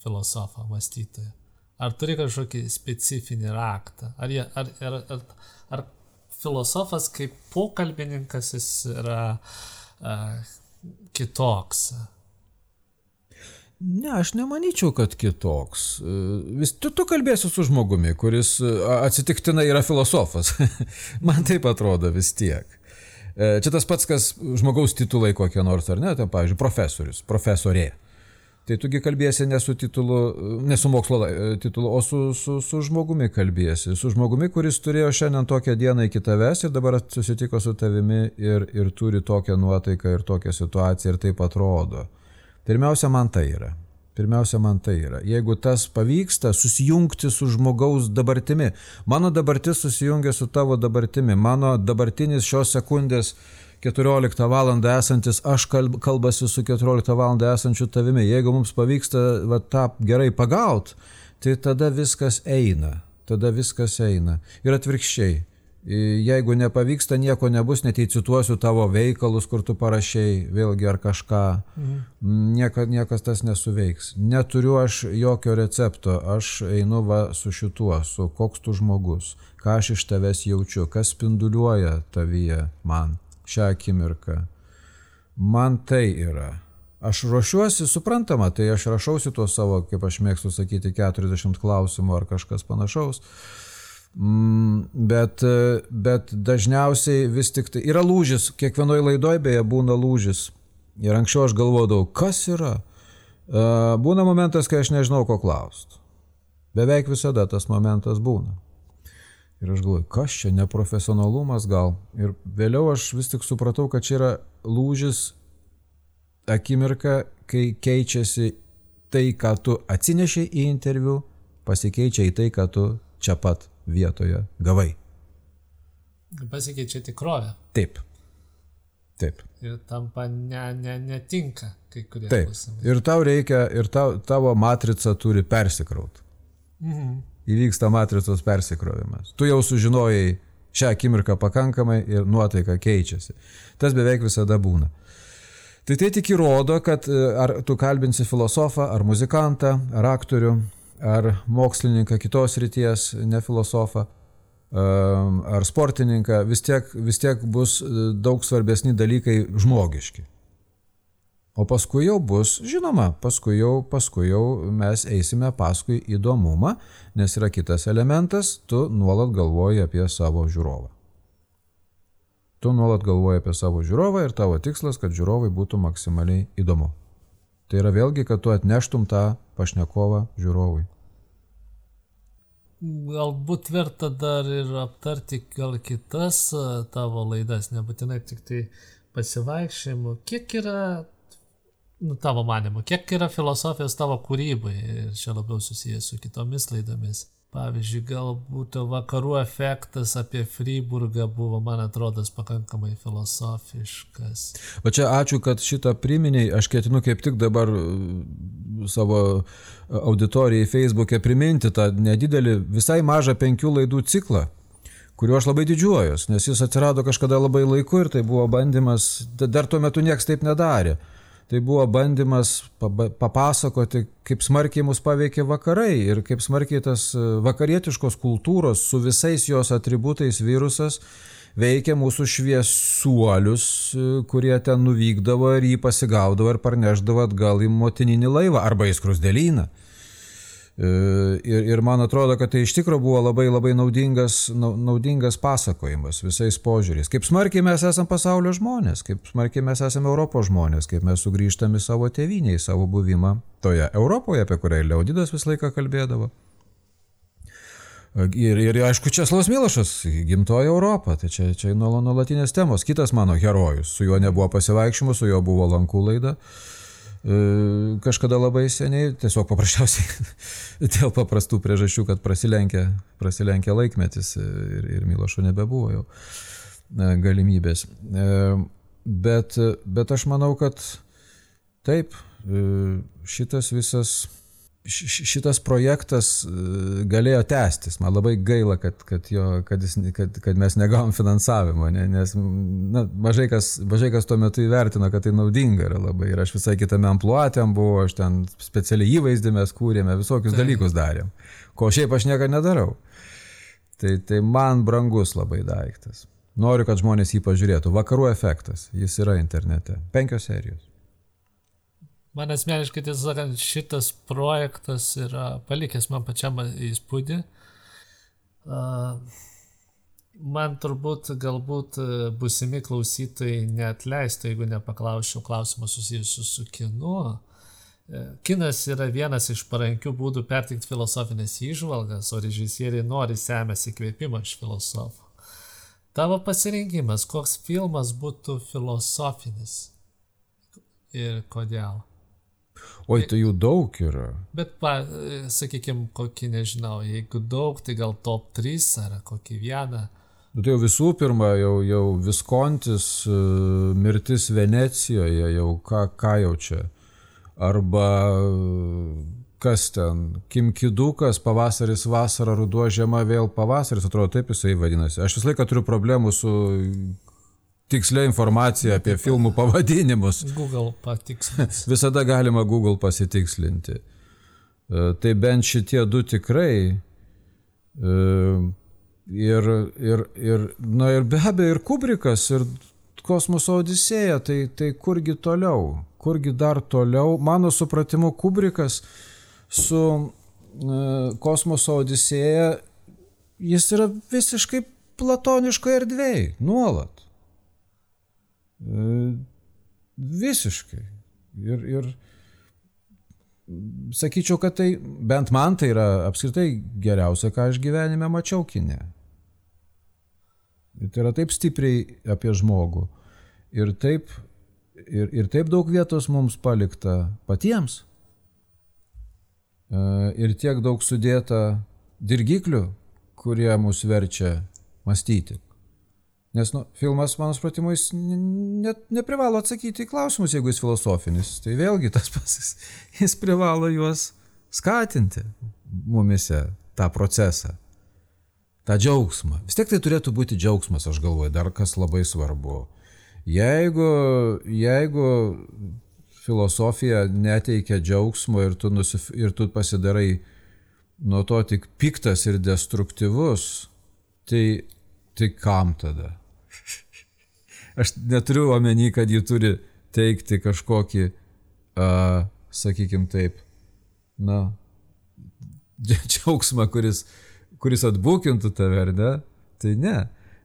filosofą, mąstytoją. Ar turi kažkokį specifinį raktą? Ar, jie, ar, ar, ar, ar filosofas kaip pokalbininkas jis yra a, kitoks? Ne, aš nemanyčiau, kad kitoks. Vis tu, tu kalbėsi su žmogumi, kuris atsitiktinai yra filosofas. Man taip atrodo vis tiek. E, čia tas pats, kas žmogaus titulai kokie nors, ar ne, tai pavyzdžiui, profesorius, profesorė. Tai tugi kalbėsi ne su titulu, ne su mokslo e, titulu, o su, su, su žmogumi kalbėsi. Su žmogumi, kuris turėjo šiandien tokią dieną iki tavęs ir dabar susitiko su tavimi ir, ir turi tokią nuotaiką ir tokią situaciją ir taip atrodo. Pirmiausia, man tai yra. Pirmiausia, man tai yra. Jeigu tas pavyksta susijungti su žmogaus dabartimi, mano dabartis susijungia su tavo dabartimi, mano dabartinis šios sekundės 14 val. esantis, aš kalbasi su 14 val. esančiu tavimi. Jeigu mums pavyksta va, tą gerai pagaut, tai tada viskas eina. Tada viskas eina. Ir atvirkščiai. Jeigu nepavyksta, nieko nebus, net įcituosiu tavo veikalus, kur tu parašiai, vėlgi ar kažką. Mhm. Nieka, niekas tas nesuveiks. Neturiu aš jokio recepto, aš einu va su šituo, su koks tu žmogus, ką aš iš tavęs jaučiu, kas spinduliuoja tavyje man šią akimirką. Man tai yra. Aš ruošiuosi, suprantama, tai aš rašausi tuos savo, kaip aš mėgstu sakyti, 40 klausimų ar kažkas panašaus. Mm, bet, bet dažniausiai vis tik tai yra lūžis, kiekvienoje laidoje beje būna lūžis. Ir anksčiau aš galvodavau, kas yra. E, būna momentas, kai aš nežinau, ko klausti. Beveik visada tas momentas būna. Ir aš galvoju, kas čia neprofesionalumas gal. Ir vėliau aš vis tik supratau, kad čia yra lūžis akimirka, kai keičiasi tai, ką tu atsinešiai į interviu, pasikeičia į tai, ką tu čia pat vietoje gavai. Pasikeičia tikrovė. Taip. Taip. Ir tampa ne, ne, netinka kai kurie. Taip. Klausimai. Ir tau reikia, ir tau, tavo matrica turi persikrauti. Mhm. Įvyksta matricos persikrovimas. Tu jau sužinojai šią akimirką pakankamai ir nuotaika keičiasi. Tas beveik visada būna. Tai tai tik įrodo, kad e, ar tu kalbinsi filosofą, ar muzikantą, ar aktorių, ar mokslininką kitos ryties, ne filosofą, ar sportininką, vis tiek, vis tiek bus e, daug svarbesni dalykai žmogiški. O paskui jau bus, žinoma, paskui jau, paskui jau mes eisime paskui įdomumą, nes yra kitas elementas, tu nuolat galvoji apie savo žiūrovą. Tu nuolat galvoji apie savo žiūrovą ir tavo tikslas, kad žiūrovai būtų maksimaliai įdomu. Tai yra vėlgi, kad tu atneštum tą pašnekovą žiūrovui. Galbūt verta dar ir aptarti gal kitas tavo laidas, nebūtinai tik tai pasivaikščiojimų. Kiek yra, nu, tavo manimu, kiek yra filosofijos tavo kūrybai ir čia labiau susijęs su kitomis laidomis? Pavyzdžiui, galbūt vakarų efektas apie Freiburgą buvo, man atrodo, pakankamai filosofiškas. O čia ačiū, kad šitą priminiai, aš ketinu kaip tik dabar uh, savo auditorijai Facebook'e priminti tą nedidelį, visai mažą penkių laidų ciklą kuriuo aš labai didžiuojuosi, nes jis atsirado kažkada labai laiku ir tai buvo bandymas, dar tuo metu niekas taip nedarė tai buvo bandymas papasakoti, kaip smarkiai mus paveikė vakarai ir kaip smarkiai tas e, vakarietiškos kultūros su visais jos atributais virusas veikia mūsų šviesuolius, e, kurie ten nuvykdavo ir jį pasigaudavo ir parneždavo atgal į motininį laivą arba į skrusdėlyną. E, ir, ir man atrodo, kad tai iš tikrųjų buvo labai labai naudingas, naudingas pasakojimas visais požiūriais. Kaip smarkiai mes esame pasaulio žmonės, kaip smarkiai mes esame Europos žmonės, kaip mes sugrįžtame į savo tėvynę, į savo buvimą toje Europoje, apie kurią Leonidas visą laiką kalbėdavo. Ir, ir aišku, Česlavas Milošas, gimtoji Europa, tai čia, čia nuolatinės temos. Kitas mano herojus, su juo nebuvo pasivaikščiojimų, su juo buvo lankų laida. Uh, kažkada labai seniai, tiesiog paprasčiausiai dėl paprastų priežasčių, kad prasilenkė, prasilenkė laikmetis ir, ir Milošo nebebuvo jau e, galimybės. E, bet, bet aš manau, kad taip, šitas visas šitas projektas e, galėjo tęstis. Man labai gaila, kad, kad, jo, kad, jis, kad, kad mes negavom finansavimo, ne, nes na, mažai, kas, mažai kas tuo metu įvertino, kad tai naudinga yra labai. Ir aš visai kitame ampluotėm buvau, aš ten specialiai įvaizdį mes kūrėme, visokius tai. dalykus darėm, ko šiaip aš niekada nedarau. Tai, tai man brangus labai daiktas. Noriu, kad žmonės jį pažiūrėtų. Vakarų efektas, jis yra internete. Penkios serijos. Man asmeniškai, tiesą sakant, šitas projektas yra palikęs man pačiam įspūdį. Man turbūt galbūt busimi klausytojai neatleistų, jeigu nepaklausčiau klausimų susijusių su kinu. E, kinas yra vienas iš parankių būdų perteikti filosofinės įžvalgas, o režisieriai nori semėsi įkvėpimo iš filosofų. Tavo pasirinkimas, koks filmas būtų filosofinis ir kodėl? Oi, tai jų daug yra. Bet, pa, sakykime, kokį nežinau, jeigu daug, tai gal top 3 ar kokį vieną. Nu, tai jau visų pirma, jau, jau Viskontis, e, mirtis Venecijoje, jau ką, ką jau čia. Arba kas ten, Kimkidukas, pavasaris, vasara, ruduo, žiema, vėl pavasaris, atrodo taip jisai vadinasi. Aš visą laiką turiu problemų su tikslia informacija apie filmų pavadinimus. Google patikslins. Visada galima Google pasitikslinti. E, tai bent šitie du tikrai. E, ir, ir, ir, na ir be abejo, ir Kubrikas, ir kosmoso odisėja, tai, tai kurgi toliau, kurgi dar toliau. Mano supratimu, Kubrikas su e, kosmoso odisėja, jis yra visiškai platoniškoje erdvėje, nuolat. E, visiškai. Ir, ir sakyčiau, kad tai bent man tai yra apskritai geriausia, ką aš gyvenime mačiau kinė. Tai yra taip stipriai apie žmogų. Ir taip, ir, ir taip daug vietos mums palikta patiems. E, ir tiek daug sudėta dirgiklių, kurie mus verčia mąstyti. Nes nu, filmas, mano supratimu, jis net neprivalo atsakyti į klausimus, jeigu jis filosofinis. Tai vėlgi tas pats, jis privalo juos skatinti mumise, tą procesą, tą džiaugsmą. Vis tiek tai turėtų būti džiaugsmas, aš galvoju, dar kas labai svarbu. Jeigu, jeigu filosofija neteikia džiaugsmo ir tu, nusif, ir tu pasidarai nuo to tik piktas ir destruktyvus, tai, tai kam tada? Aš neturiu omeny, kad ji turi teikti kažkokį, uh, sakykim taip, na, džiaugsmą, kuris, kuris atbūkintų tave, ar ne? Tai ne.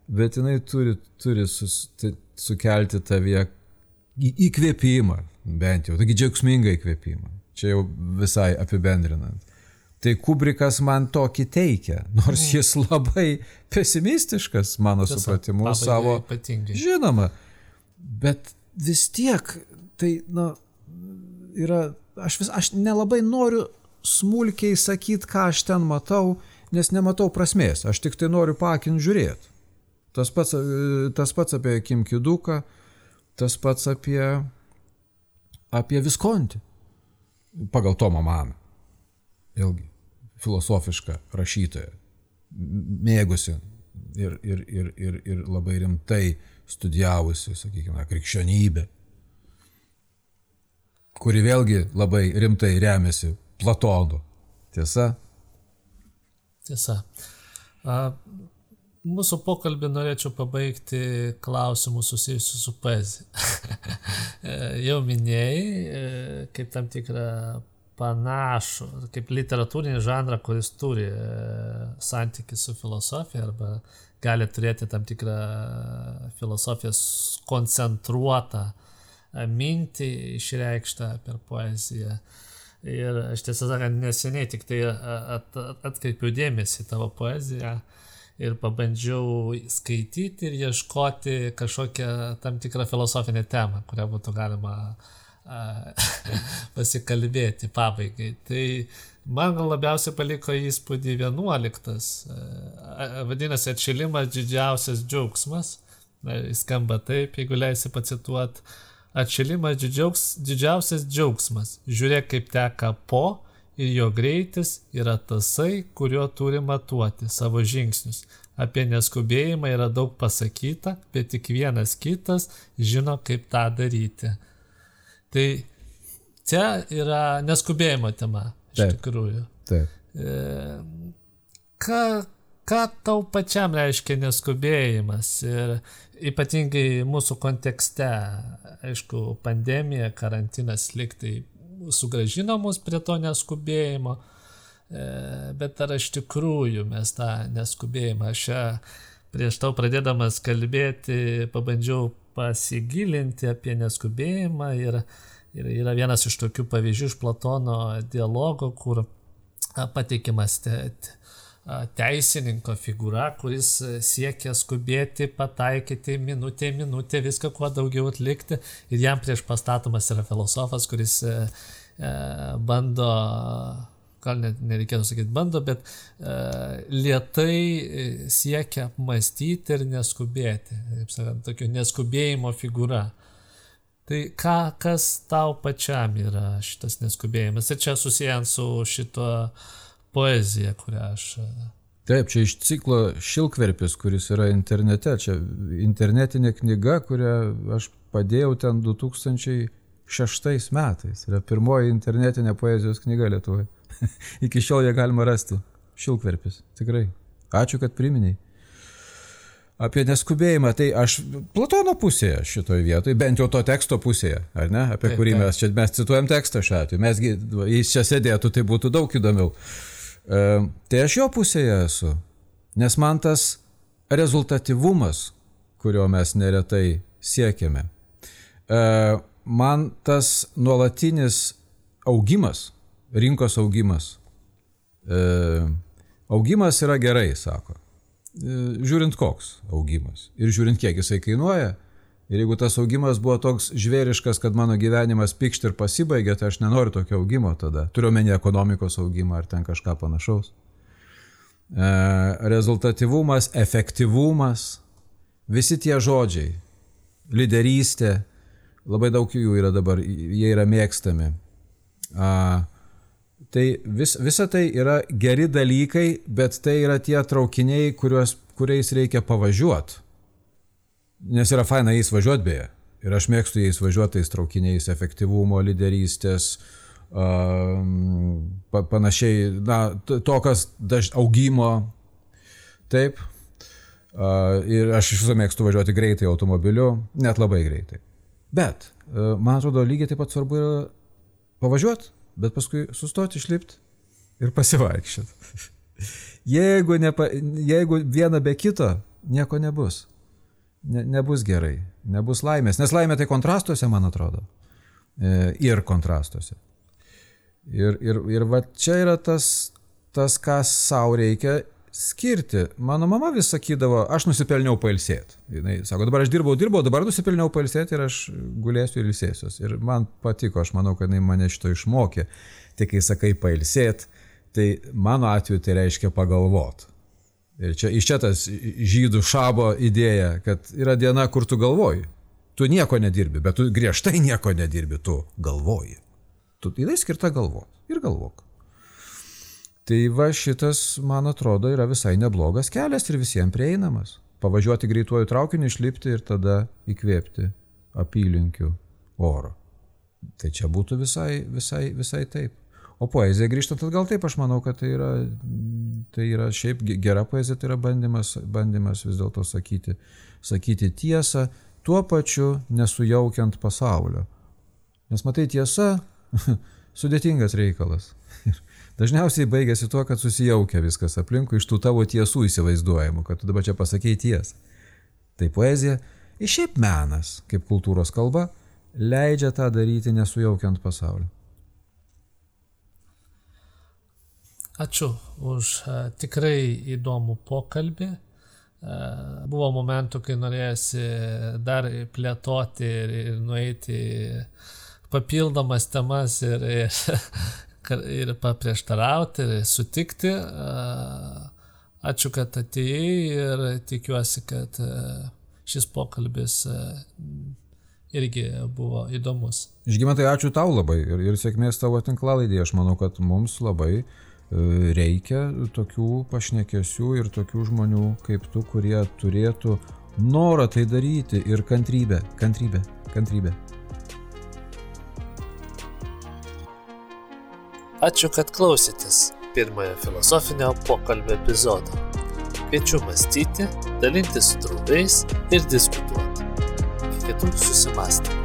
Bet jinai turi, turi sus, tai, sukelti tavyje įkvėpimą, bent jau, taigi džiaugsmingą įkvėpimą. Čia jau visai apibendrinant. Tai Kubrikas man tokį teikia, nors mm. jis labai pesimistiškas, mano Tiesa, supratimu, savo. Ypatingai. Žinoma, bet vis tiek tai, na, yra, aš, vis, aš nelabai noriu smulkiai sakyti, ką aš ten matau, nes nematau prasmės, aš tik tai noriu pakin žiūrėti. Tas pats, tas pats apie Kim Kiduką, tas pats apie, apie Viskontį, pagal Tomą Maną. Vėlgi, filosofiška rašytoja, mėgusi ir, ir, ir, ir, ir labai rimtai studijavusi, sakykime, krikščionybę, kuri vėlgi labai rimtai remiasi Platonu. Tiesa? Tiesa. A, mūsų pokalbį norėčiau pabaigti klausimų susijusių su poezija. Jau minėjai, e, kaip tam tikrą panašų, kaip literatūrinį žanrą, kuris turi e, santykių su filosofija arba gali turėti tam tikrą filosofijos koncentruotą e, mintį išreikštą per poeziją. Ir aš tiesą sakant, neseniai tik tai at, atkreipiau dėmesį į tavo poeziją ir pabandžiau skaityti ir ieškoti kažkokią tam tikrą filosofinę temą, kurią būtų galima uh, pasikalbėti pabaigai. Tai man labiausiai paliko įspūdį 11. Vadinasi, atšilimas didžiausias džiaugsmas. Skamba taip, jeigu leisi pacituot. Atšilimas didžiaugs, didžiausias džiaugsmas. Žiūrėk, kaip teka po ir jo greitis yra tasai, kuriuo turi matuoti savo žingsnius. Apie neskubėjimą yra daug pasakyta, bet tik vienas kitas žino, kaip tą daryti. Tai čia yra neskubėjimo tema, iš taip, tikrųjų. Taip. E, ką, ką tau pačiam reiškia neskubėjimas ir ypatingai mūsų kontekste, aišku, pandemija, karantinas liktai sugražino mus prie to neskubėjimo, e, bet ar iš tikrųjų mes tą neskubėjimą, čia prieš tau pradėdamas kalbėti pabandžiau pasigilinti apie neskubėjimą ir, ir yra vienas iš tokių pavyzdžių iš Platono dialogo, kur pateikimas te, teisininko figūra, kuris siekia skubėti, pataikyti minutė, minutė, viską kuo daugiau atlikti. Ir jam prieš pastatomas yra filosofas, kuris e, e bando gal net nereikėtų sakyti bando, bet uh, lietai e, siekia apmastyti ir neskubėti, kaip sakant, tokio neskubėjimo figūra. Tai ką, kas tau pačiam yra šitas neskubėjimas? Ir čia susijęs su šito poezija, kurią aš. E, Taip, čia iš ciklo Šilkverpis, kuris yra internete. Čia internetinė knyga, kurią aš padėjau ten 2006 metais. Yra pirmoji internetinė poezijos knyga Lietuvoje. Iki šiol ją galima rasti. Šilkverpis. Tikrai. Ačiū, kad priminiai. Apie neskubėjimą, tai aš Platono pusėje šitoje vietoje, bent jau to teksto pusėje, ar ne, apie taip, kurį taip. mes čia, mes cituojam tekstą šiuo atveju, mesgi, jis čia sėdėtų, tai būtų daug įdomiau. E, tai aš jo pusėje esu, nes man tas rezultatyvumas, kurio mes neretai siekiame, e, man tas nuolatinis augimas, rinkos augimas, e, augimas yra gerai, sako E, žiūrint koks augimas ir žiūrint kiek jisai kainuoja. Ir jeigu tas augimas buvo toks žvėriškas, kad mano gyvenimas pikšt ir pasibaigė, tai aš nenoriu tokio augimo tada. Turiu menį ekonomikos augimą ar ten kažką panašaus. E, rezultatyvumas, efektyvumas, visi tie žodžiai, lyderystė, labai daug jų yra dabar, jie yra mėgstami. E, Tai vis, visa tai yra geri dalykai, bet tai yra tie traukiniai, kuriuos, kuriais reikia pavažiuoti. Nes yra faina jais važiuoti beje. Ir aš mėgstu jais važiuoti tais traukiniais efektyvumo, lyderystės, uh, panašiai, na, to, kas daž, augimo. Taip. Uh, ir aš iš viso mėgstu važiuoti greitai automobiliu, net labai greitai. Bet, uh, man atrodo, lygiai taip pat svarbu yra pavažiuoti bet paskui sustoti, išlipti ir pasivaikščioti. jeigu, nepa, jeigu viena be kito, nieko nebus. Ne, nebus gerai, nebus laimės, nes laimė tai kontrastuose, man atrodo. E, ir kontrastuose. Ir, ir, ir va čia yra tas, tas ką savo reikia skirti. Mano mama vis sakydavo, aš nusipelniau pailsėti. Jis sako, dabar aš dirbau, dirbau, dabar nusipelniau pailsėti ir aš gulėsiu ir ilsėsiuos. Ir man patiko, aš manau, kad jinai mane šito išmokė. Tik kai sakai pailsėti, tai mano atveju tai reiškia pagalvot. Ir čia iš čia tas žydų šabo idėja, kad yra diena, kur tu galvoji. Tu nieko nedirbi, bet tu griežtai nieko nedirbi, tu galvoji. Tu, jinai skirta galvoti. Ir galvok. Tai va šitas, man atrodo, yra visai neblogas kelias ir visiems prieinamas. Pavažiuoti greituoju traukiniu, išlipti ir tada įkvėpti apylinkių oro. Tai čia būtų visai, visai, visai taip. O poezija grįžtant atgal taip, aš manau, kad tai yra, tai yra šiaip gera poezija, tai yra bandymas, bandymas vis dėlto sakyti, sakyti tiesą, tuo pačiu nesujaukiant pasaulio. Nes matai, tiesa sudėtingas reikalas. Dažniausiai baigėsi tuo, kad susijaukia viskas aplinkui iš tų tavo tiesų įsivaizduojamų, kad tu dabar čia pasakėjai tiesą. Tai poezija ir šiaip menas, kaip kultūros kalba, leidžia tą daryti nesujaukiant pasaulio. Ačiū už uh, tikrai įdomų pokalbį. Uh, buvo momentų, kai norėjusi dar plėtoti ir, ir nueiti papildomas temas ir, ir ir paprieštarauti, ir sutikti. Ačiū, kad atėjai ir tikiuosi, kad šis pokalbis irgi buvo įdomus. Žygimantai, ačiū tau labai ir, ir sėkmės tavo tinklalaidėje. Aš manau, kad mums labai reikia tokių pašnekesių ir tokių žmonių kaip tu, kurie turėtų norą tai daryti ir kantrybę, kantrybę, kantrybę. Ačiū, kad klausytės pirmojo filosofinio pokalbio epizodo. Kviečiu mąstyti, dalintis su draugais ir diskutuoti. Iki kitų susimastymų.